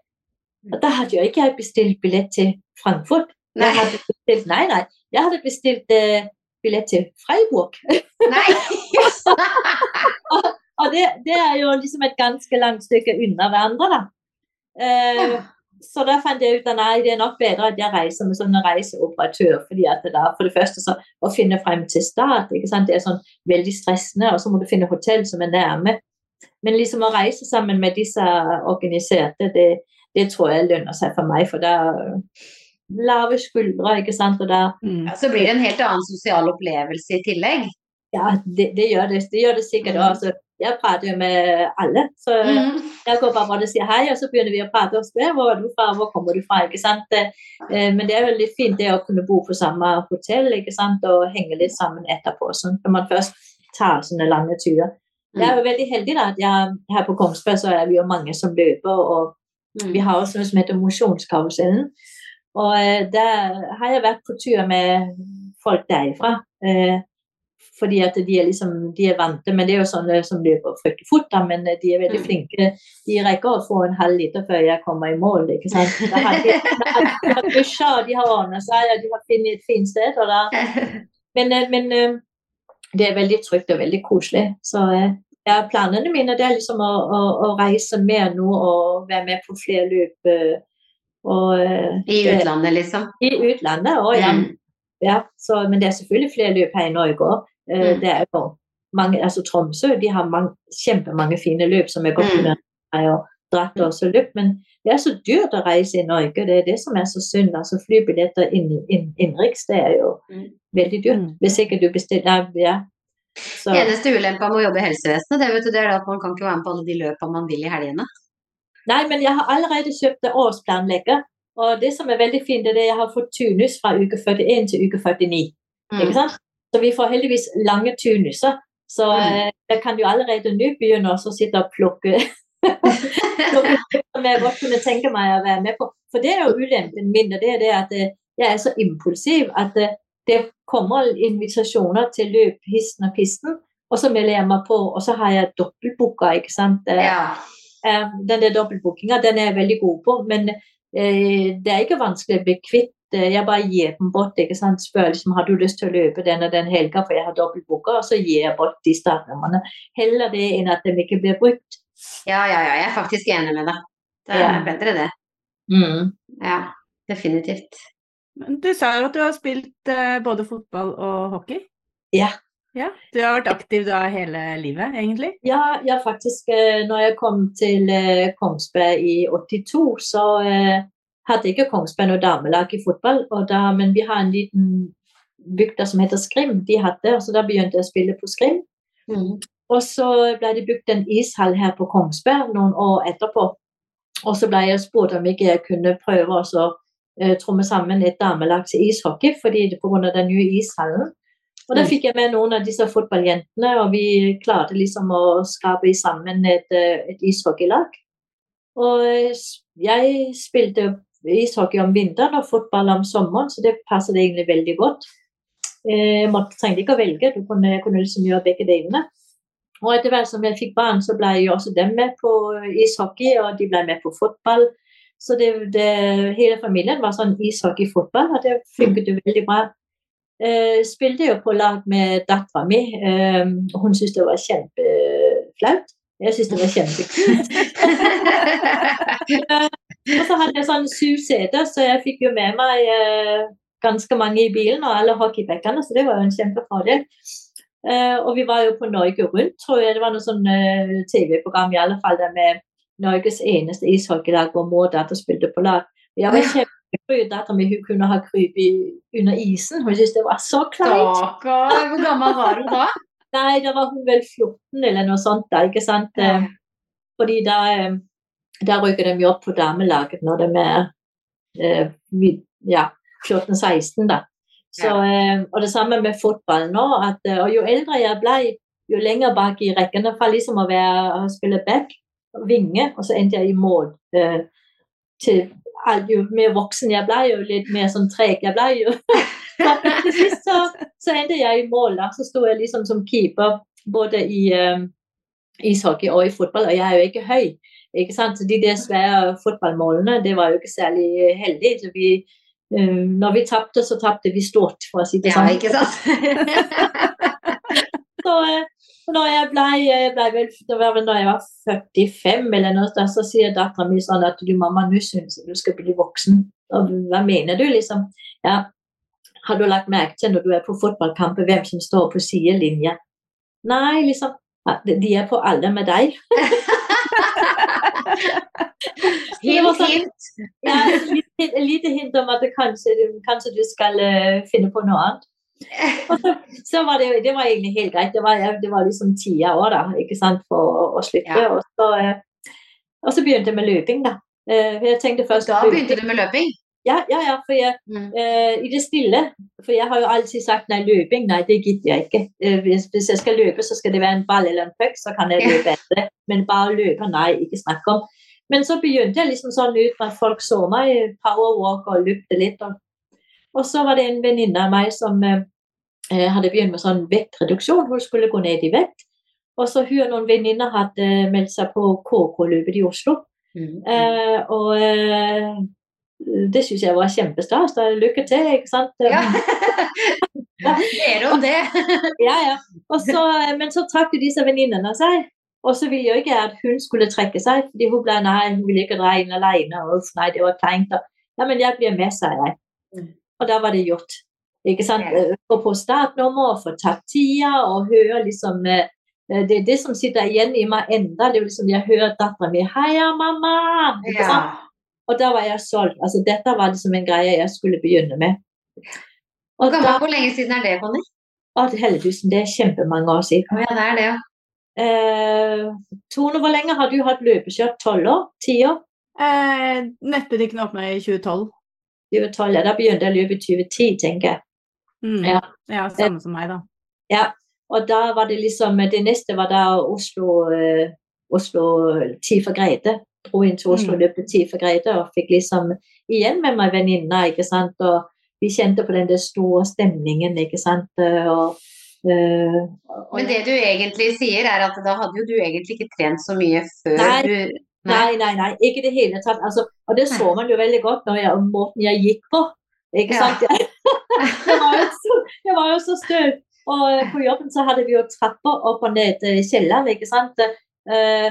Og da hadde jeg ikke bestilt billett til Frankfurt. Nei. Jeg hadde bestilt, nei, nei. Jeg hadde bestilt uh, billett til Freiburg. Nei. og, og det, det, er jo liksom et ganske langt stykke unna hverandre, da. Uh, ja. Så da fant jeg ut at nei, det er nok bedre at jeg reiser med sånn reiseoperatør. fordi at det da, For det første så, å finne frem til start, ikke sant? det er sånn veldig stressende. Og så må du finne hotell som er nærme. Men liksom å reise sammen med disse organiserte, det, det tror jeg lønner seg for meg. For da lave skuldre, ikke sant. Og da, mm. ja, så blir det en helt annen sosial opplevelse i tillegg? Ja, det, det gjør det. Det gjør det sikkert. Mm. Altså, jeg prater jo med alle. Så mm. jeg går bare og sier hei, og så begynner vi å prate. Og spørre hvor er du fra, hvor kommer du fra? ikke sant? Eh, men det er veldig fint det å kunne bo på samme hotell ikke sant? og henge litt sammen etterpå. Sånn, når man først tar sånne lange turer. Jeg er jo veldig heldig da, at jeg, her på Kongsberg så er vi jo mange som løper. og mm. Vi har også noe som heter Mosjonskarusellen. Og eh, der har jeg vært på tur med folk derifra. Eh, fordi at de er liksom, de er vante, men det er jo sånne som løper fryktelig fort. da, Men de er veldig mm. flinke. De rekker å få en halv liter før jeg kommer i mål. ikke sant? Da har de, de har dusja, de har ordna seg, og de har funnet et fint sted. og da, Men, eh, men eh, det er veldig trygt og veldig koselig. Så ja, planene mine det er liksom å, å, å, reise mer nå og være med på flere løp. Eh, og, eh, I utlandet, liksom? I utlandet og, ja. Mm. ja så, men det er selvfølgelig flere løp her i Norge òg. Eh, mm. Det er jo mange, altså Tromsø de har mange, kjempemange fine løp som er godt mm. og dratt også løp, men det er så dyrt å reise i Norge. Det er det som er så synd. altså Flybilletter inn, inn, innenriks det er jo Mm. veldig dyrt. Mm. Hvis ikke du bestiller ja. Så, Eneste ulempa med å jobbe i helsevesenet, det, vet du, det er at man kan ikke være med på alle de løpa man vil i helgene. Nei, men jeg har allerede kjøpt årsplanlegger. Og det som er veldig fint, er at jeg har fått tunus fra uke 41 til uke 49. Mm. Ikke sant? Så vi får heldigvis lange tunuser. Så Mm. eh, jeg kan jo allerede nå begynne å sitte og plukke plukke som jeg godt kunne tenke meg å være med på. For det er jo ulempen min. og det er det at eh, Jeg er så impulsiv at eh, det kommer invitasjoner til løp histen og pisten, og så melder jeg meg på, og så har jeg dobbeltbooka. ikke sant? Eh, Ja. Eh, Den der dobbeltbookinga den er jeg veldig god på, men eh, det er ikke vanskelig å bli kvitt. Jeg bare gir dem bort. ikke sant? Spør liksom, har du lyst til å løpe den og den helga, for jeg har dobbeltbooka, og så gir jeg bort de startnumrene. Heller det enn at de ikke blir brukt. ja, ja, ja. Jeg er faktisk enig med deg. Det er Ja. bedre, det. Mm. Ja, definitivt. Men Du sa jo at du har spilt eh, både fotball og hockey. Ja. Ja, Du har vært aktiv da hele livet, egentlig? Ja, ja, faktisk. eh, Når jeg kom til eh, Kongsberg i 82, så eh, hadde ikke Kongsberg noe damelag i fotball. Da, men vi har en liten bygd som heter Skrim. De hadde, så da begynte jeg å spille på Skrim. Mm. Og så ble det bygd en ishall her på Kongsberg noen år etterpå. Og så ble jeg spurt om ikke jeg kunne prøve å så, eh, tromme sammen et damelag til ishockey fordi det pga. den nye ishallen. Og da Mm. fikk jeg med noen av disse fotballjentene, og vi klarte liksom å skape sammen et, eh, et ishockeylag. Og eh, jeg spilte ishockey om vinteren og fotball om sommeren, så det passet egentlig veldig godt. Eh, Jeg måtte, trengte ikke å velge, du kunne, kunne liksom gjøre begge delene. Og etter hvert som jeg fikk barn, så ble jo også dem med på ishockey, og de ble med på fotball. Så det, det, hele familien var sånn ishockey-fotball, og det funket jo veldig bra. Eh, spilte jo på lag med dattera mi. Eh, hun syntes det var kjempeflaut. Jeg syntes det var kjempekult. Og så hadde jeg sånn syv seter, så jeg fikk jo med meg eh, ganske mange i bilen, og alle hockeybackene, så det var jo en kjempefordel. Eh, og vi var jo på Norge Rundt, tror jeg. Det var noe sånn eh, TV-program i alle fall der med Norges eneste ishockeylag hvor mor datter spilte på lag. Jeg var kjempefryd datteren min hun kunne ha krypet under isen. Hun syntes det var så kleint. Stakkar, hvor gammel var hun da? Nei, da var hun vel 14 eller noe sånt da, ikke sant. Ja. Eh, Fordi da, eh, da rykker de jo opp på damelaget når de er eh, ja, 14-16 da. Så, ja. og det samme med fotball nå. At, og jo eldre jeg ble, jo lenger bak i rekkene fra liksom å være, å spille back, vinge, og så endte jeg i mål. Eh, til, jo mer voksen jeg ble, jo litt mer sånn treg jeg ble. jo. Så til sist så, så endte jeg i mål. da, Så sto jeg liksom som keeper både i eh, ishockey og i fotball, og jeg er jo ikke høy. ikke sant? Så De der svære fotballmålene det var jo ikke særlig heldig. så vi eh, når vi tapte, så tapte vi stort, for å si det Ja, sånn. ikke sant? Så når jeg ble, jeg ble vel, det var vel da jeg var 45 eller noe, da, så sier dattera mi sånn at du mamma, nå syns jeg du skal bli voksen. Og hva mener du, liksom? Ja, har du lagt merke til når du er på fotballkamper, hvem som står på sidelinja? Nei, liksom. ja, de- er på alle med deg. Hint, hint. Ja, et lite, hint om at kanskje, kanskje du skal eh, finne på noe annet. Så, var det, det var egentlig helt greit. Det var, det var liksom tida år da, ikke sant, for å, å slutte. Ja. Og, så, eh, og så begynte jeg med løping, da. Eh, jeg tenkte først Da begynte du med løping? Ja, ja, ja, for jeg, Mm. uh, i det stille. For jeg har jo alltid sagt nei, løping, nei, det gidder jeg ikke. Uh, hvis, hvis jeg skal løpe, så skal det være en ball eller en puck, så kan jeg løpe etter det. Men bare løpe, nei, ikke snakk om. Men så begynte jeg liksom sånn ut at folk så meg powerwalk og løpte litt. Og, og så var det en venninne av meg som eh, eh, hadde begynt med sånn vektreduksjon. Hun skulle gå ned i vekt. Og så hun og noen venninner hadde meldt seg på KK-løpet i Oslo. Mm. Eh, og eh, det syns jeg var kjempestas. Lykke til, ikke sant. Ja. Mer om det. Ja, ja. Og så, men så trakk jo disse venninnene seg. Og så ville jo ikke at hun skulle trekke seg, fordi hun ble nei, hun ville ikke dra inn alene. Og nei, det var kleint. Ja, men jeg blir med, sa jeg. Og da var det gjort. Ikke sant? Ja. Gå på startnummer og få tatt tida og høre liksom eh, Det er det som sitter igjen i meg enda. Det er jo liksom jeg hører dattera mi 'Heia, mamma!' Ikke Ja. sant? Og da var jeg solgt. Altså, dette var liksom en greie jeg skulle begynne med. Hvor, Og da, hvor lenge siden er det, Conny? å, til Helletusen, det er kjempemange år siden. Ja, det er det, ja. Eh, Tone, hvor lenge har du hatt løpeskjørt? Tolv år? Ti år? Eh, nettbutikken åpna i 2012. 2012, ja. Da begynte jeg å løpe i 2010, tenker jeg. Mm. Ja. ja, samme som meg, da. Ja, og da var det liksom Det neste var da Oslo eh, Oslo Tid for Greide. Dro inn til Oslo Mm. løp Tid for Greide og fikk liksom igjen med meg venninner, ikke sant. Og vi kjente på den der store stemningen, ikke sant. Og, eh, og Men det du egentlig sier, er at da hadde jo du egentlig ikke trent så mye før Nei. du Nei, nei, nei, ikke i det hele tatt. Altså, og det så man jo veldig godt når jeg, måten jeg gikk på. Ikke sant? Jeg, jeg, var jo så, jeg var jo så støl. Og eh, på jobben så hadde vi jo trapper opp og ned i kjelleren, ikke sant. Eh,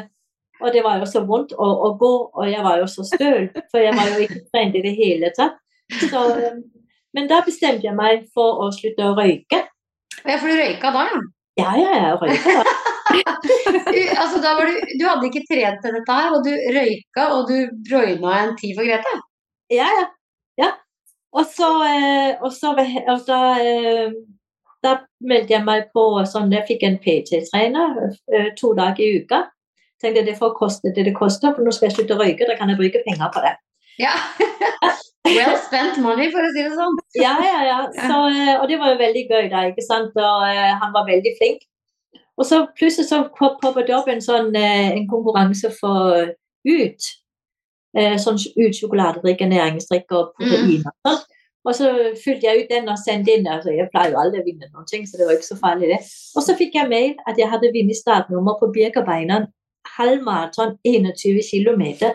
og det var jo så vondt å, å gå, og jeg var jo så støl, for jeg var jo ikke trent i det hele tatt. Så, eh, men da bestemte jeg meg for å slutte å røyke. Ja, for du røyka da, ja. Ja, ja, jeg røyker. Du, altså, da var du, du hadde ikke trent til dette her, og du røyka, og du joina en tid for Grete. Ja, ja. ja. Og så, eh, og så og da, eh, da meldte jeg meg på sånn Jeg fikk en PT-trener eh, to dager i uka. Tenkte det får koste det det koster, for nå skal jeg slutte å røyke. Da kan jeg bruke penger på det. Ja. well spent money, for å si det sånn. Ja, ja, ja. Så, og det var jo veldig gøy, da. ikke sant? Og han var veldig flink. Og så plutselig så popper det opp en sånn eh, en konkurranse for ut. Eh, sånn ut sjokoladedrikke, næringsdrikk og proteiner. og sånn. Og så fylte jeg ut den og sendte inn. altså Jeg pleier jo aldri å vinne noen ting, så det var ikke så farlig, det. Og så fikk jeg mail at jeg hadde vunnet startnummer på Birkebeineren halvmaraton 21 km.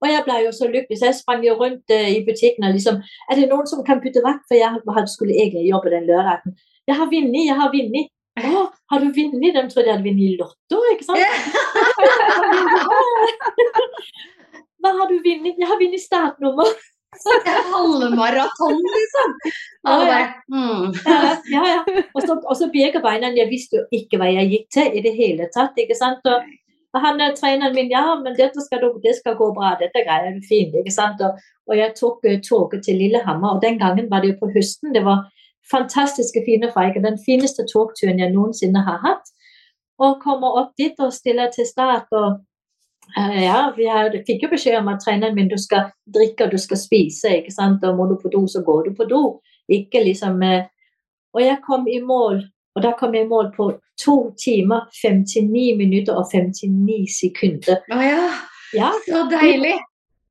Og jeg ble jo så lykkelig, så jeg sprang jo rundt uh, i butikken og liksom Er det noen som kan bytte vakt? For jeg skulle egentlig jobbe den lørdagen. Jeg har vunnet, jeg har vunnet. Å, har du vunnet? De trodde jeg hadde vunnet i Lotto, ikke sant? Hva har du vunnet? Jeg har vunnet startnummer. Halvmaraton, liksom. Ja, ja. hmm. Ja, ja. ja. Og så, og så Birkebeineren, jeg visste jo ikke hva jeg gikk til i det hele tatt. ikke sant? Og, han er treneren min, ja, men dette skal, det skal gå bra, dette greier du fint. ikke sant? Og, og jeg tok eh, toget til Lillehammer, og den gangen var det jo på høsten. Det var fantastiske fine feiker, den fineste togturen jeg noensinne har hatt. Og kommer opp dit og stiller til start. og eh, ja, vi har, fikk jo beskjed om at treneren min du skal drikke og du skal spise. ikke sant? Og må du på do, så går du på do. Ikke liksom eh, Og jeg kom i mål, og da kom jeg i mål på to timer, 59 minutter og 59 sekunder. Å ja, Ja, så deilig.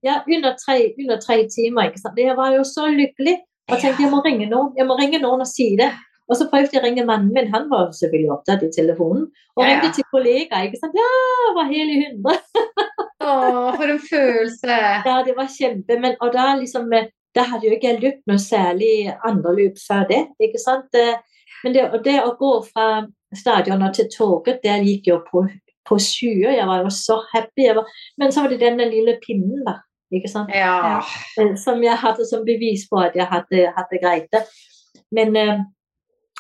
ja under, tre, under tre timer. ikke sant? Jeg var jo så lykkelig. Og tenkte jeg må ringe noen jeg må ringe noen og si det. Og så prøvde jeg å ringe mannen min, han var selvfølgelig opptatt i telefonen. Og Ja, ringte til kollegaer. ikke sant? Ja, var hele hundre. Å, for en følelse. Ja, det var kjempe, men og da liksom eh, Da hadde jo ikke jeg løpt noe særlig andre løp før det. ikke sant? Eh, Men det, det å gå fra stadionet til toget, der gikk jo på, på sjuer. Jeg var jo så happy. Jeg var, men så var det denne lille pinnen, da. Ikke sant? Ja. Som jeg hadde som bevis på at jeg hadde, greit det. Men eh,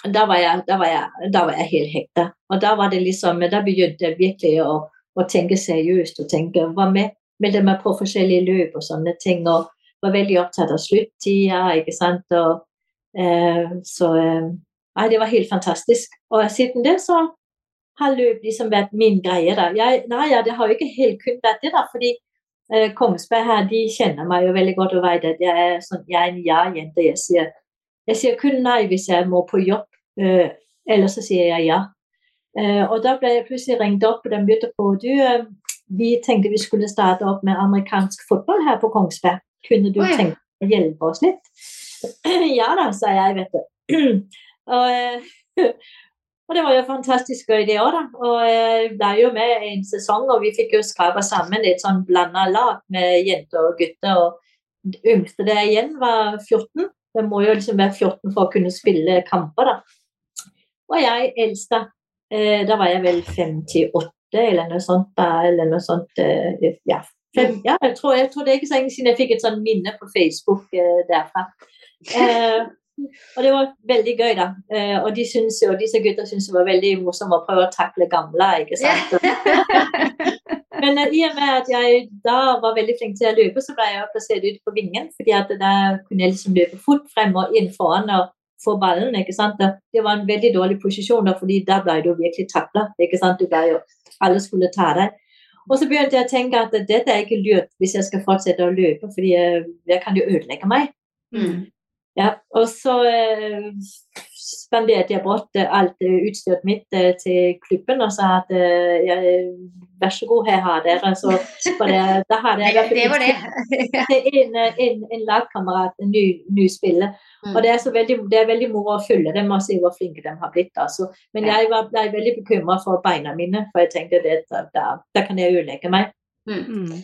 da, var jeg, da, var jeg, da var jeg helt hekta. Og da var det liksom, da begynte jeg virkelig å, å tenke seriøst og tenke, Hva med, meldte meg på forskjellige løp og sånne ting. og var veldig opptatt av sluttida, ikke sant. Og, eh, så eh, Nei, det var helt fantastisk. Og siden det så har løp liksom vært min greie. da. Jeg, nei, ja, det har jo ikke helt kun vært det, da, fordi Kongsberg her, de kjenner meg jo veldig godt og vet at jeg er, sånn, jeg er en ja-jente. Jeg sier, jeg sier kun nei hvis jeg må på jobb, eh, ellers så sier jeg ja. Eh, og da ble jeg plutselig ringt opp, og de begynte på du, eh, vi tenkte vi skulle starte opp med amerikansk fotball her på Kongsberg. Kunne du oh, ja. tenke å hjelpe oss litt? ja da, sa jeg, vet du. og, eh, og det var jo fantastisk gøy det òg, da. Og jeg ble jo med en sesong, og vi fikk jo skrapa sammen et sånn blanda lag med jenter og gutter. Og det yngste der igjen var 14. Det må jo liksom være 14 for å kunne spille kamper, da. Og jeg eldste, eh, da var jeg vel 58 eller noe sånt. da, eller noe sånt, eh, ja. Fem, ja, jeg tror, jeg tror det er ikke så lenge siden jeg fikk et sånn minne på Facebook eh, derfra. Eh, og det var veldig gøy, da. Eh, og de synes jo, disse gutta syntes det var veldig morsomt å prøve å takle gamle. ikke sant? Men uh, i og med at jeg da var veldig flink til å løpe, så ble jeg plassert ut på vingen. fordi at da kunne jeg liksom løpe fort frem og inn foran og få ballen. ikke sant? Det var en veldig dårlig posisjon, da, fordi da ble du virkelig takla. Alle skulle ta deg. Og så begynte jeg å tenke at dette er ikke lurt hvis jeg skal fortsette å løpe, fordi jeg, jeg kan jo ødelegge meg. Mm. Ja, og så eh, spanderte jeg bort eh, alt eh, utstyret mitt eh, til klubben og sa at eh, jeg, vær så god, her har dere. Så var det, da hadde jeg vært Det var det. til en, en, en lagkamerat, en ny, ny spiller. Mm. Og det er, så veldig, det er veldig moro å følge dem og se hvor flinke de har blitt. Altså. Men jeg var, ble veldig bekymra for beina mine, for jeg tenkte at da, da, da kan jeg ødelegge meg. Mm.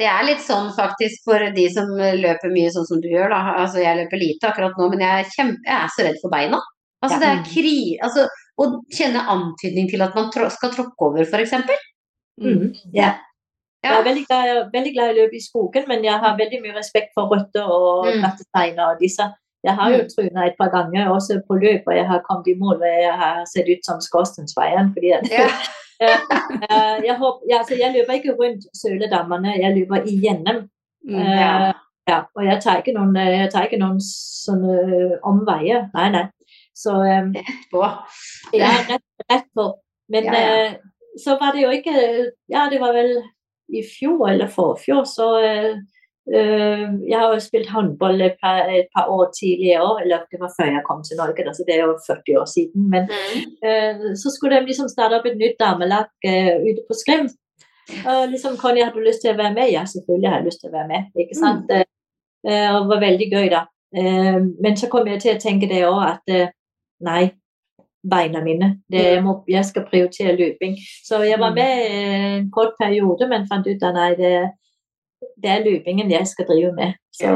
Det er litt sånn faktisk for de som løper mye sånn som du gjør, da. Altså jeg løper lite akkurat nå, men jeg er, kjempe, jeg er så redd for beina. Altså Ja. det er kri... Altså å kjenne antydning til at man trå skal tråkke over, f.eks. Mm. Ja. Jeg er veldig glad, veldig glad i å løpe i skogen, men jeg har veldig mye respekt for røtter og Mm. og disse. Jeg har jo Mm. tryna et par ganger også på løp, og jeg har kommet i mål og jeg har sett ut som Skorstensveien. fordi at Ja. Eh, jeg, håper, ja, jeg løper ikke rundt søledammene, jeg løper igjennom. Mm. Eh, Ja. ja, og jeg tar ikke noen, eh, jeg tar ikke noen sånne eh, omveier. Nei, nei. Så eh, På. ja, rett, rett på. Men Ja, ja. Uh, så var det jo ikke Ja, det var vel i fjor eller forfjor, så eh, eh, Jeg har jo spilt håndball et par, et par år tidligere, eller det var før jeg kom til Norge, så det er jo 40 år siden. Men Mm. Eh, så skulle de liksom starte opp et nytt damelag eh, ute på Skrim. Og liksom, Conny, har du lyst til å være med? Ja, selvfølgelig har jeg lyst til å være med. ikke sant? Mm. eh, og det var veldig gøy, da. Eh, men så kom jeg til å tenke det òg, at eh, nei, beina mine. Det, jeg, må, jeg skal prioritere løping. Så jeg var med eh, en kort periode, men fant ut at nei, det, det er løpingen jeg skal drive med. Så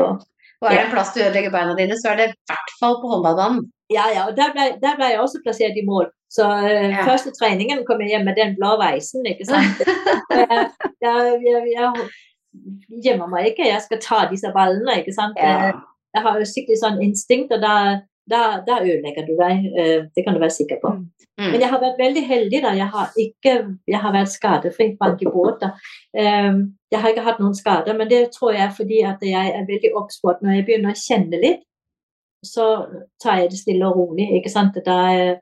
Og er det en plass du ødelegger beina dine, så er det i hvert fall på håndballbanen. Ja, ja, og der ble, der ble jeg også plassert i mål. Så eh, Ja. første treningen kom jeg hjem med den blå veisen, ikke sant. jeg, jeg, jeg, jeg gjemmer meg ikke, jeg skal ta disse ballene, ikke sant. Ja. Eh, Jeg har jo skikkelig sånn instinkt, og da, da, da ødelegger du deg. eh, Det kan du være sikker på. Mm. Mm. Men jeg har vært veldig heldig, da. Jeg har, ikke, jeg har vært skadefri bank i båt. da. Eh, Jeg har ikke hatt noen skader, men det tror jeg er fordi at jeg er veldig obs på at når jeg begynner å kjenne litt, så tar jeg det stille og rolig. ikke sant? Da,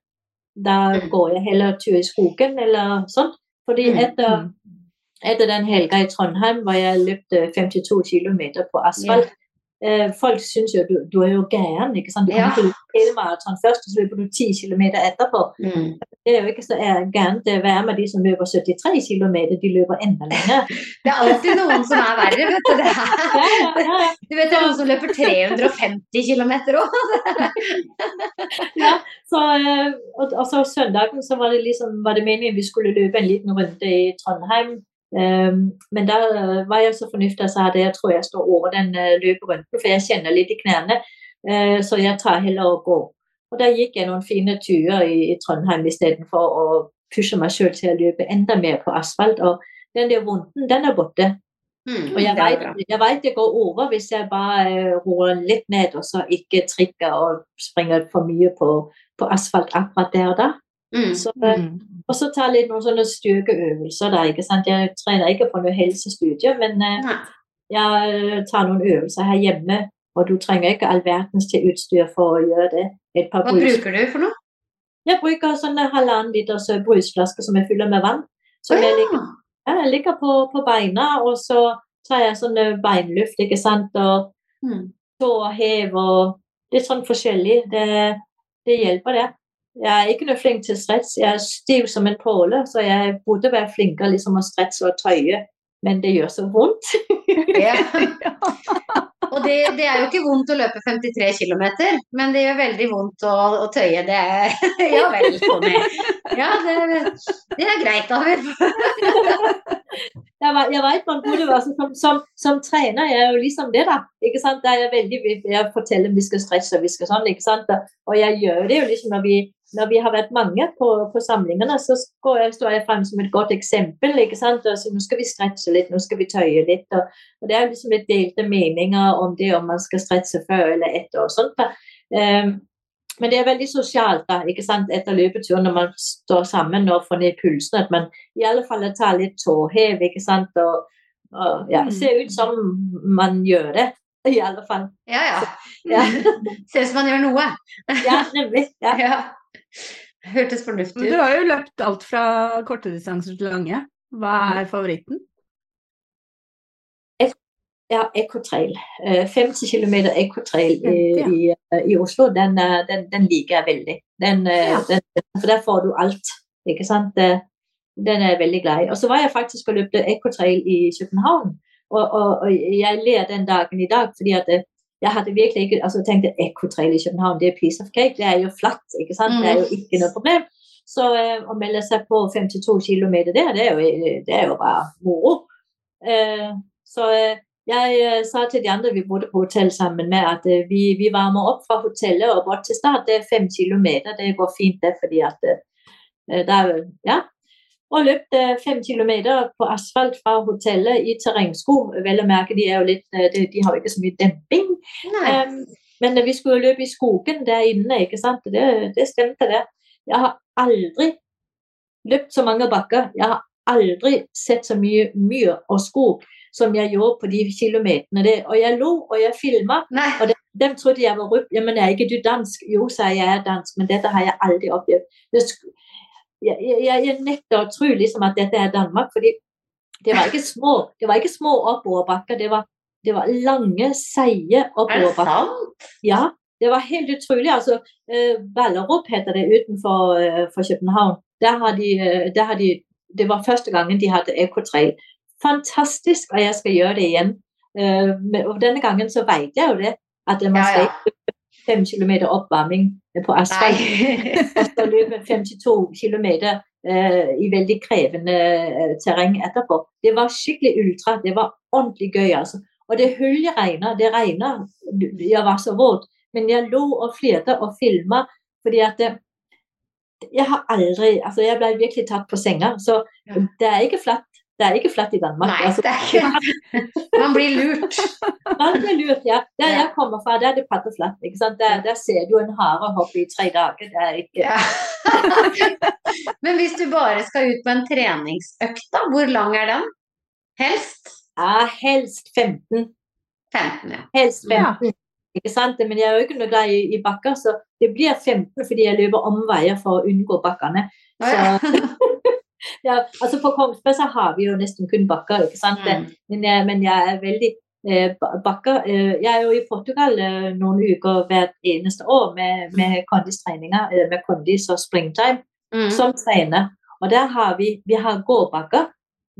da går jeg heller tur i skogen eller sånt. Fordi Mm, etter, etter den helga i Trondheim hvor jeg løpte 52 km på asfalt Folk syns jo du, du er jo gæren. ikke sant? Du Ja. kommer til maraton først, og så løper du 10 km etterpå. Mm. Det er jo ikke så gærent. Det er verre med de som løper 73 km. De løper enda lenger. Det er alltid noen som er verre, vet du. Det er, Ja, ja, ja, ja. du vet det er noen som løper 350 km òg. Ja, så, eh, og, og så søndagen så var det liksom var det meningen vi skulle løpe en liten runde i Trondheim. Men da eh, var jeg så fornuftig og sa at jeg tror jeg står over den uh, løperunden, for jeg kjenner litt i knærne. Eh, så jeg tar heller og går. Og da gikk jeg noen fine turer i, i Trondheim istedenfor å pushe meg sjøl til å løpe enda mer på asfalt. Og den der vunden, den er borte. Mm, Og jeg vet, jeg vet det går over hvis jeg bare roer litt ned og så ikke trikker og springer for mye på, på asfalt akkurat der og da. Mm. Så, Mm. og så ta litt noen sånne styrkeøvelser. Da, ikke sant? Jeg trener ikke på noe helsestudie, men eh, Nei. jeg tar noen øvelser her hjemme. Og du trenger ikke all verdens til utstyr for å gjøre det. Et par Hva bruker du for noe? Jeg bruker sånne halvannen liters brusflasker som jeg fyller med vann. Som jeg ligger ja, jeg ligger på, på beina, og så tar jeg sånne beinluft, ikke sant, og Mm. tåhev og litt sånn forskjellig. Det, det hjelper, det. Jeg er ikke noe flink til stress. Jeg er stiv som en påle, så jeg burde være flinkere liksom å stresse og tøye, men det gjør så vondt. Ja. Og det, det er jo ikke vondt å løpe 53 km, men det gjør veldig vondt å, å tøye. Det er Ja vel, Conny. Ja, det, det er greit, David. jeg, jeg vet man burde være sånn, som, som, som trener jeg er jo liksom det, da. ikke sant? Da er jeg veldig, jeg forteller om vi skal stresse og vi skal sånn, ikke sant? Og jeg gjør det jo liksom når vi, når vi har vært mange på, på samlingene, så står jeg, står jeg frem som et godt eksempel. ikke sant? Altså, nå skal vi stretche litt, nå skal vi tøye litt. Og, og det er liksom litt delte meninger om det om man skal stretche før eller etter og sånt. Ehm, men det er veldig sosialt da, ikke sant, etter løpeturen når man står sammen og får ned pulsen. At man i alle fall tar litt tåhev ikke sant, og, og ja, Mm. ser ut som man gjør det. I alle fall. Ja, ja. Ja, Ser ut som man gjør noe. ja nemlig. Ja. Ja. Hørtes fornuftig ut. du har jo løpt alt fra korte distanser til lange. Hva er favoritten? ja Ecotrail. Eh, 50 km Ecotrail i, i, eh, i Oslo, den, eh, den, den liker jeg veldig. Den, eh, Ja. den, for der får du alt. ikke sant? Eh, Den er jeg veldig glad i. Og så var jeg faktisk og løpte Ecotrail i København. Og, og, og jeg ler den dagen i dag, fordi at eh, jeg hadde virkelig ikke altså tenkte Ecotrail i København, det er piece of cake. Det er jo flatt, ikke sant? Det er jo ikke noe problem. Så eh, å melde seg på 52 km der, det er jo, det er jo bare moro. Eh, så eh, jeg eh, sa til de andre vi bodde på hotell sammen med, at eh, vi, vi varmer opp fra hotellet og bort til start. Det er fem kilometer. Det går fint, det, fordi at eh, det er, ja. Og løpte fem kilometer på asfalt fra hotellet i terrengsko. Vel å merke, de, er jo litt, eh, de, har jo ikke så mye demping. Um, men vi skulle løpe i skogen der inne, ikke sant. Det, det stemte, det. Jeg har aldri løpt så mange bakker. Jeg har aldri sett så mye myr og skog som jeg gjorde på de kilometerne. Det. Og jeg lo, og jeg filma. Og dem, dem, trodde jeg var rupp. Ja, men er ikke du dansk? Jo, sa jeg, jeg er dansk, men dette har jeg aldri opplevd. Det Jeg, jeg, jeg nekter å tro liksom at dette er Danmark, fordi det var ikke små, det var ikke små oppoverbakker. Det var, det var lange, seige Er det sant? Ja, det var helt utrolig. Altså, eh, Ballerup heter det utenfor eh, for København. Der har de, eh, der har de, det var første gangen de hadde Ecotrail. Fantastisk, og jeg skal gjøre det igjen. Eh, men- og denne gangen så vet jeg jo det, at man skal ikke løpe fem kilometer oppvarming på asfalt. Og så løpe 52 km eh, i veldig krevende eh, terreng etterpå. Det var skikkelig ultra. Det var ordentlig gøy, altså. Og det høljeregna. Det regna. Jeg var så våt. Men jeg lå og flirte og filma fordi at det, jeg har aldri Altså, jeg ble virkelig tatt på senga. Så det er ikke flatt. Det er ikke flatt i Danmark. Nei, altså, det er ikke Man blir lurt. man blir lurt, ja. Der jeg kommer fra, der er det patteflatt. ikke sant? Der, der ser du en hare hoppe i tre dager. Det er ikke Ja. Men hvis du bare skal ut på en treningsøkt, da, hvor lang er den? Helst ja, helst 15. 15, ja. Helst Ja. 15. Ikke sant? Men jeg er jo ikke noe glad i, i bakker, så det blir 15 fordi jeg løper omveier for å unngå bakkene. Å, ja. Altså På Kongsberg så har vi jo nesten kun bakker, ikke sant? Mm. Men, jeg, men jeg er veldig eh, bakker. Eh, jeg er jo i Portugal eh, noen uker hvert eneste år med, med kondistreninger, eh, med kondis og springtime Mm. som trener. Og der har vi, vi har gåbakker.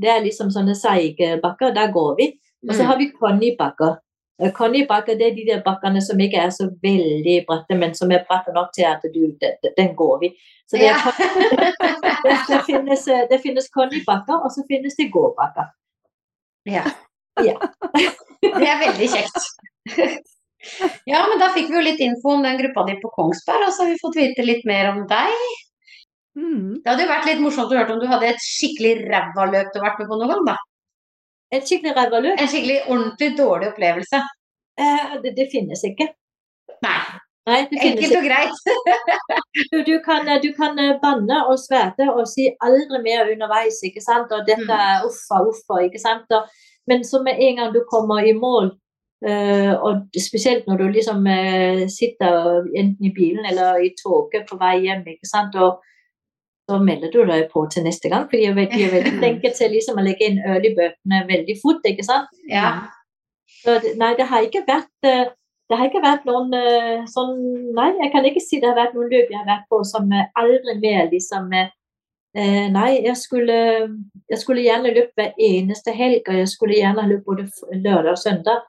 Det er liksom sånne seige bakker. Der går vi. Og så Mm. har vi connybakker. Eh, Connybakker det er de der bakkene som ikke er så veldig bratte, men som er bratte nok til at du, de- de- den går vi. Så det, Ja. er, det, det finnes, eh, det finnes connybakker, og så finnes det gåbakker. Ja. Ja. Det er veldig kjekt. Ja, men da fikk vi jo litt info om den gruppa di på Kongsberg, og så har vi fått vite litt mer om deg. Mm. Det hadde jo vært litt morsomt å høre om du hadde et skikkelig ræva løp du har vært med på noen gang, da. Et skikkelig ræva løp, En skikkelig ordentlig dårlig opplevelse. eh, det, det finnes ikke. Nei, Nei, enkelt og greit. Du, du, kan, du kan eh, banne og svete og si aldri mer underveis, ikke sant? Og dette er uffa, uffa, ikke sant? Og, men så med en gang du kommer i mål, Uh, og spesielt når du liksom uh, sitter enten i bilen eller i toget på vei hjem, ikke sant? Og så melder du deg på til neste gang, for de er, veldig- veldig flinke til liksom å legge inn øl i bøkene veldig fort, ikke sant? Ja. Så nei, det har ikke vært eh, det har ikke vært noen eh, sånn Nei, jeg kan ikke si det har vært noen løp jeg har vært på som eh, aldri mer liksom Nei, jeg skulle, jeg skulle gjerne løpt hver eneste helg, og jeg skulle gjerne ha løpt både lørdag og søndag.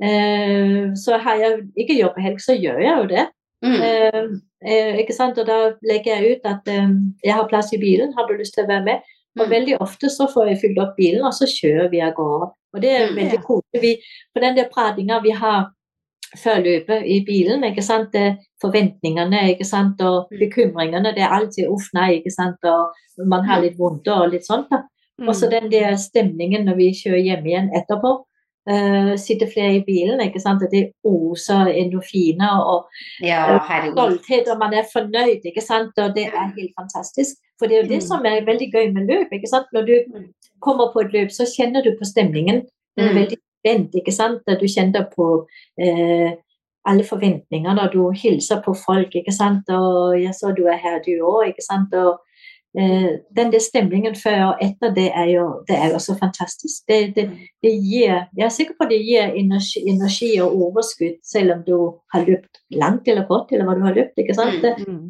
Eh, så har jeg ikke jobb på helg, så gjør jeg jo det. Mm. Eh, eh, ikke sant? Og da legger jeg ut at eh, jeg har plass i bilen, har du lyst til å være med? Og Mm. veldig ofte så får jeg fylt opp bilen, og så kjører vi av gårde. Og det er Mm, veldig koselig. Vi, på den der pratinga vi har før løpet i bilen, ikke sant? Det, forventningene ikke sant? og Mm. bekymringene, det er alltid uff, nei, ikke sant? og man har litt vondt og litt sånt. da. Mm. Og så den der stemningen når vi kjører hjem igjen etterpå. Uh, sitter flere i bilen, ikke sant? det oser endorfiner og Ja, stolthet, og man er fornøyd. ikke sant? Og det er helt fantastisk. For det er jo det Mm. som er veldig gøy med løp. ikke sant? Når du kommer på et løp, så kjenner du på stemningen. Den er Mm. veldig spent, ikke sant? Du kjenner på uh, alle forventningene, og du hilser på folk, ikke sant? Og jeg så du er her, du òg, ikke sant? Og den der stemningen før og etter, det er jo, det er jo så fantastisk. Det, det, det gir, jeg er sikker på det gir energi, energi og overskudd, selv om du har løpt langt eller kort, eller hva du har løpt, ikke sant? Mm. Mm.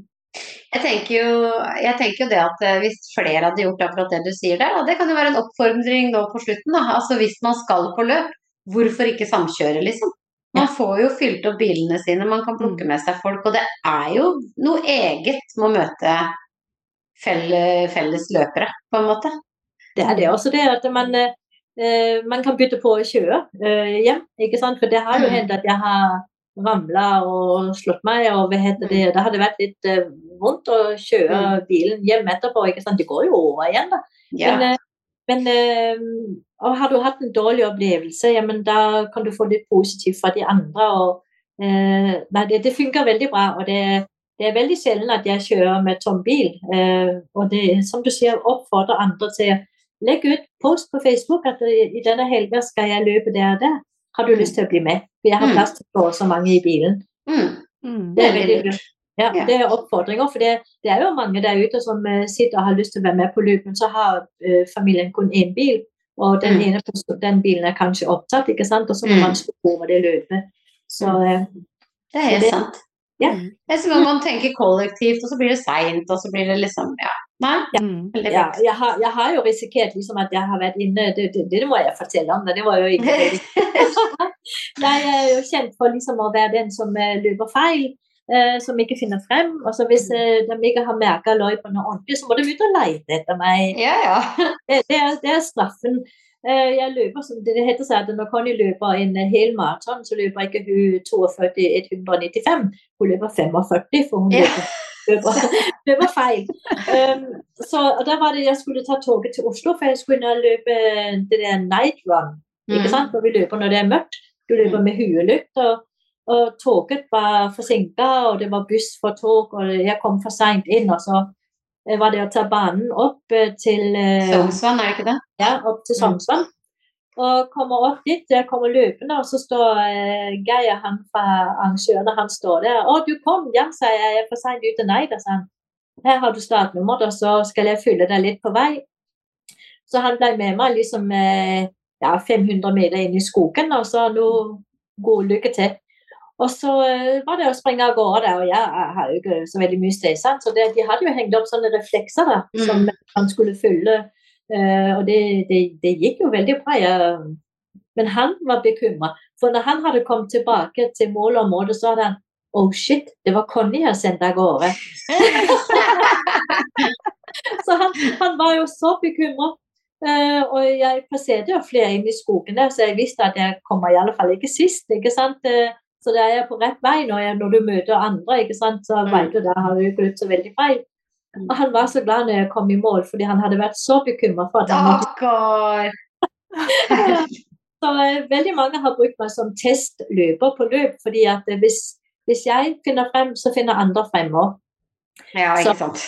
Jeg tenker, jo, jeg tenker jo det at eh, hvis flere hadde gjort akkurat det du sier der, det kan jo være en oppfordring nå på slutten. Da. Altså Hvis man skal på løp, hvorfor ikke samkjøre, liksom? Man får jo fylt opp bilene sine, man kan plukke med seg folk. Og det er jo noe eget med å møte felles løpere, på en måte. Det er det også det at man, eh, man kan bytte på å kjøre eh, hjem. ikke sant? For det har jo Mm. hendt at jeg har ramla og slått meg, og hva heter det, det hadde vært litt eh, vondt å kjøre bilen hjem etterpå. ikke sant? Det går jo over igjen, da. Ja. Men, men og har du hatt en dårlig opplevelse, ja, men da kan du få litt positivt fra de andre. og eh, nei, det, det funker veldig bra. og det, det er veldig sjelden at jeg kjører med tom bil. Eh, og det, som du sier, oppfordrer andre til å legge ut post på Facebook at i, i denne helga skal jeg løpe der og der. Har du lyst til å bli med? For jeg har Mm. plass til å få så mange i bilen. Mm. Mm. Det er Veldig lurt. Ja, det er oppfordringer. For det, det er jo mange der ute som eh, sitter og har lyst til å være med på løpet, men så har eh, familien kun én bil. Og den Mm. ene den bilen er kanskje opptatt, ikke sant? og så må Mm. man stå over det løpet. Så eh, Det er helt det- sant. Ja. Det er som om man tenker kollektivt, og så blir det seint, og så blir det liksom Ja. Nei, Mm. ja, jeg, har, jeg har jo risikert liksom at jeg har vært inne Det, det, det må jeg fortelle om, det var jo ikke Jeg er jo kjent for liksom å være den som eh, løper feil. eh, som ikke finner frem. Og så Hvis eh, de ikke har merka løypene ordentlig, så må de ut og lete etter meg. Ja, ja. Det, det, er, det er straffen. Eh, jeg løper som det heter seg at Når Conny løper en hel maraton, så løper ikke hun 42-195, hun løper 45, for hun løper, løper, løper feil. Um, så og Da var det jeg skulle ta toget til Oslo, for jeg skulle løpe det der night run. Ikke Mm. sant? Når vi løper når det er mørkt. Du løper med huelykt, og, og toget var forsinka, og det var buss for tog, og jeg kom for seint inn. Og så var det å ta banen opp eh, til eh, Sognsvann, er det ikke det? ja, opp til Sognsvann. Og kommer opp dit, jeg kommer løpende, og så står eh, Geir, han fra arrangørene, han står der. 'Å, du kom, ja', sa jeg, 'jeg er for seint ute'. Nei da, sa han. 'Her har du startnummeret, og så skal jeg fylle deg litt på vei'. Så han ble med meg liksom eh, ja, 500 meter inn i skogen, og så nå god lykke til. Og så eh, var det å springe av gårde der, og jeg, har jo ikke så veldig mye støysans, så det, de hadde jo hengt opp sånne reflekser da, Mm. som han skulle følge. Uh, og det, det, det gikk jo veldig bra. Jeg, men han var bekymra. For når han hadde kommet tilbake til målområdet, så hadde han Oh shit, det var Conny jeg sendte av gårde. så han, han var jo så bekymra. Uh, og jeg passerte jo flere inn i skogen der, så jeg visste at jeg kommer i alle fall ikke sist. ikke sant? Eh, så da er på rett vei når, jeg, når du møter andre, ikke sant? så Mm. vet du det. har jo ikke så veldig feil. Og han var så glad når jeg kom i mål, fordi han hadde vært så bekymra for at han Så eh, veldig mange har brukt meg som testløper på løp, fordi at eh, hvis, hvis jeg finner frem, så finner andre frem òg. Ja, ikke sant.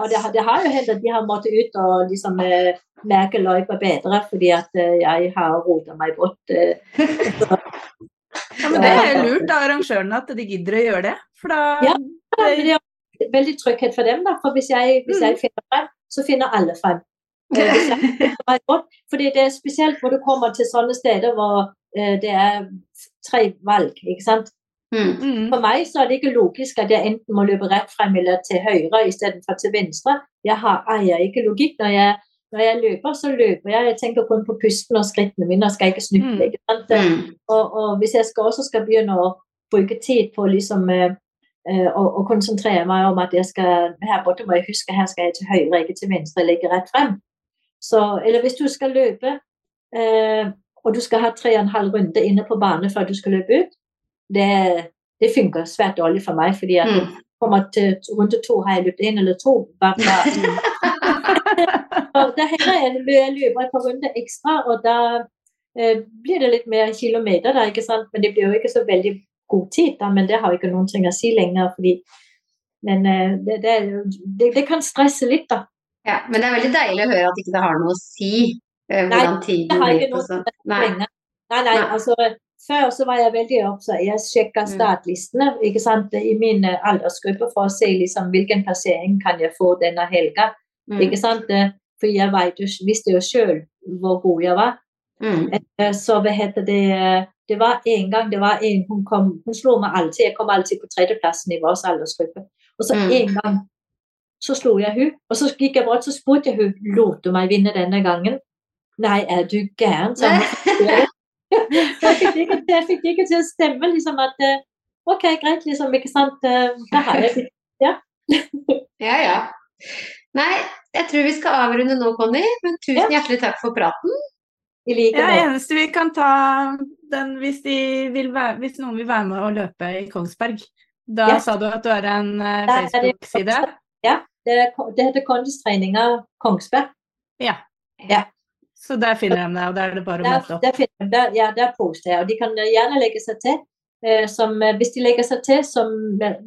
Og det, det har jo hendt at de har måttet ut og liksom eh, merke løypa bedre, fordi at eh, jeg har rota meg bort. eh. Ja, men det er lurt av arrangørene at de gidder å gjøre det. For da Ja. Er veldig trygghet for dem, da. For hvis jeg, hvis jeg finner frem, så finner alle frem. Eh. Fordi det er spesielt når du kommer til sånne steder hvor eh, det er tre valg, ikke sant. Mm. Mm. For meg så er det ikke logisk at jeg enten må løpe rett frem eller til høyre istedenfor til venstre. Jeg har, eier ikke logikk. Når jeg, når jeg løper, så løper jeg. Jeg tenker kun på pusten og skrittene mine og skal ikke snuble. Mm. Ikke sant? Mm. Og, og hvis jeg skal også skal begynne å bruke tid på liksom eh, eh, å, å konsentrere meg om at jeg skal her borte må jeg huske her skal jeg til høyre, ikke til venstre, eller ikke rett frem. Så, eller hvis du skal løpe, eh, og du skal ha tre og en halv runde inne på bane før du skal løpe ut, det, det funker svært dårlig for meg. fordi at Mm. kommer til runde to, har jeg løpt én eller to. Bare, bare. Og her er jeg løper et par runder ekstra, og da eh, blir det litt mer kilometer, da, ikke sant? men det blir jo ikke så veldig god tid. da, Men det har ikke noen ting å si lenger. fordi men eh, det, det, det, det, kan stresse litt, da. Ja, Men det er veldig deilig å høre at ikke det har noe å si eh, hvordan nei, tiden blir. Sånn. Nei. nei. Nei, nei, altså før så var jeg veldig opptatt. Jeg sjekka mm. startlistene ikke sant, i min aldersgruppe for å se liksom, hvilken plassering kan jeg få denne helga. Mm. ikke sant, For jeg vet, visste jo sjøl hvor god jeg var. Mm. Eh, så hva heter det Det var en gang det var en, hun, kom, hun slo meg alltid. Jeg kom alltid på tredjeplassen i vår aldersgruppe. Og så mm. en gang så slo jeg hun, og så gikk jeg bort så spurte jeg hun lot du meg vinne denne gangen. Nei, er du gæren? Så jeg fikk ikke, jeg fikk ikke til å stemme. liksom at eh, OK, greit, liksom. Ikke sant. Da har jeg Ja. ja, ja. Nei, jeg tror vi skal avrunde nå, Conny. Men tusen ja. hjertelig takk for praten. I like ja, eneste vi kan ta den hvis, de være, hvis, noen vil være med og løpe i Kongsberg. Da ja. sa du at du har en uh, Facebook-side? Ja, det, det heter Kondistreninga Kongsberg. Ja. ja. Så der finner de deg, og der er det bare å møte opp? Der, finner de, ja, der poster jeg. Og de kan gjerne legge seg til. Eh, som, eh, hvis de legger seg til som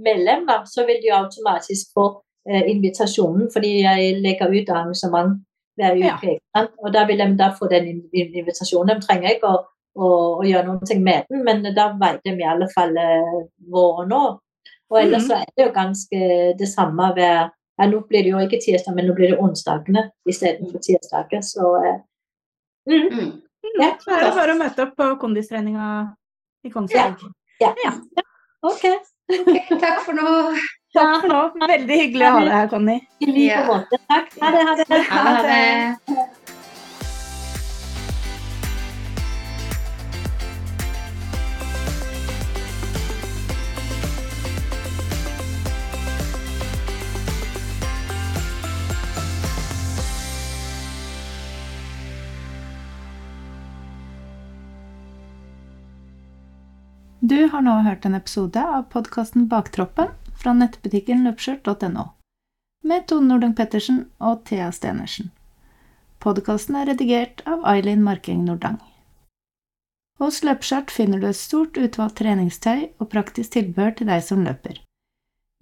medlemmer, så vil de automatisk få eh, invitasjonen, fordi jeg legger ut arrangement hver uke. Ja. Og da vil de da få den invitasjonen. De trenger ikke å, å, å gjøre noe med den, men da vet de i alle fall eh, hvor og når. Og ellers mm. så er det jo ganske det samme hver ja, Nå blir det jo ikke tirsdag, men nå blir det onsdagene istedenfor tirsdager. Så eh, mm. Mm. Ja, så er det bare å møte opp på kondistreninga i Kongsberg. Ja. ja. ja. Ok. okay. Takk for nå. Takk for nå. Veldig hyggelig å ha deg her, Conny. I like måte. Takk. Ha det. Ha det. Ha det. Du har nå hørt en episode av podkasten Baktroppen fra nettbutikken løpskjørt.no med Tone Nordung Pettersen og Thea Stenersen. Podkasten er redigert av Ailin Marking Nordang. Hos Løpskjørt finner du et stort utvalgt treningstøy og praktisk tilbehør til deg som løper.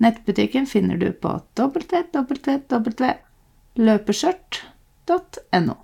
Nettbutikken finner du på www.løpeskjørt.no.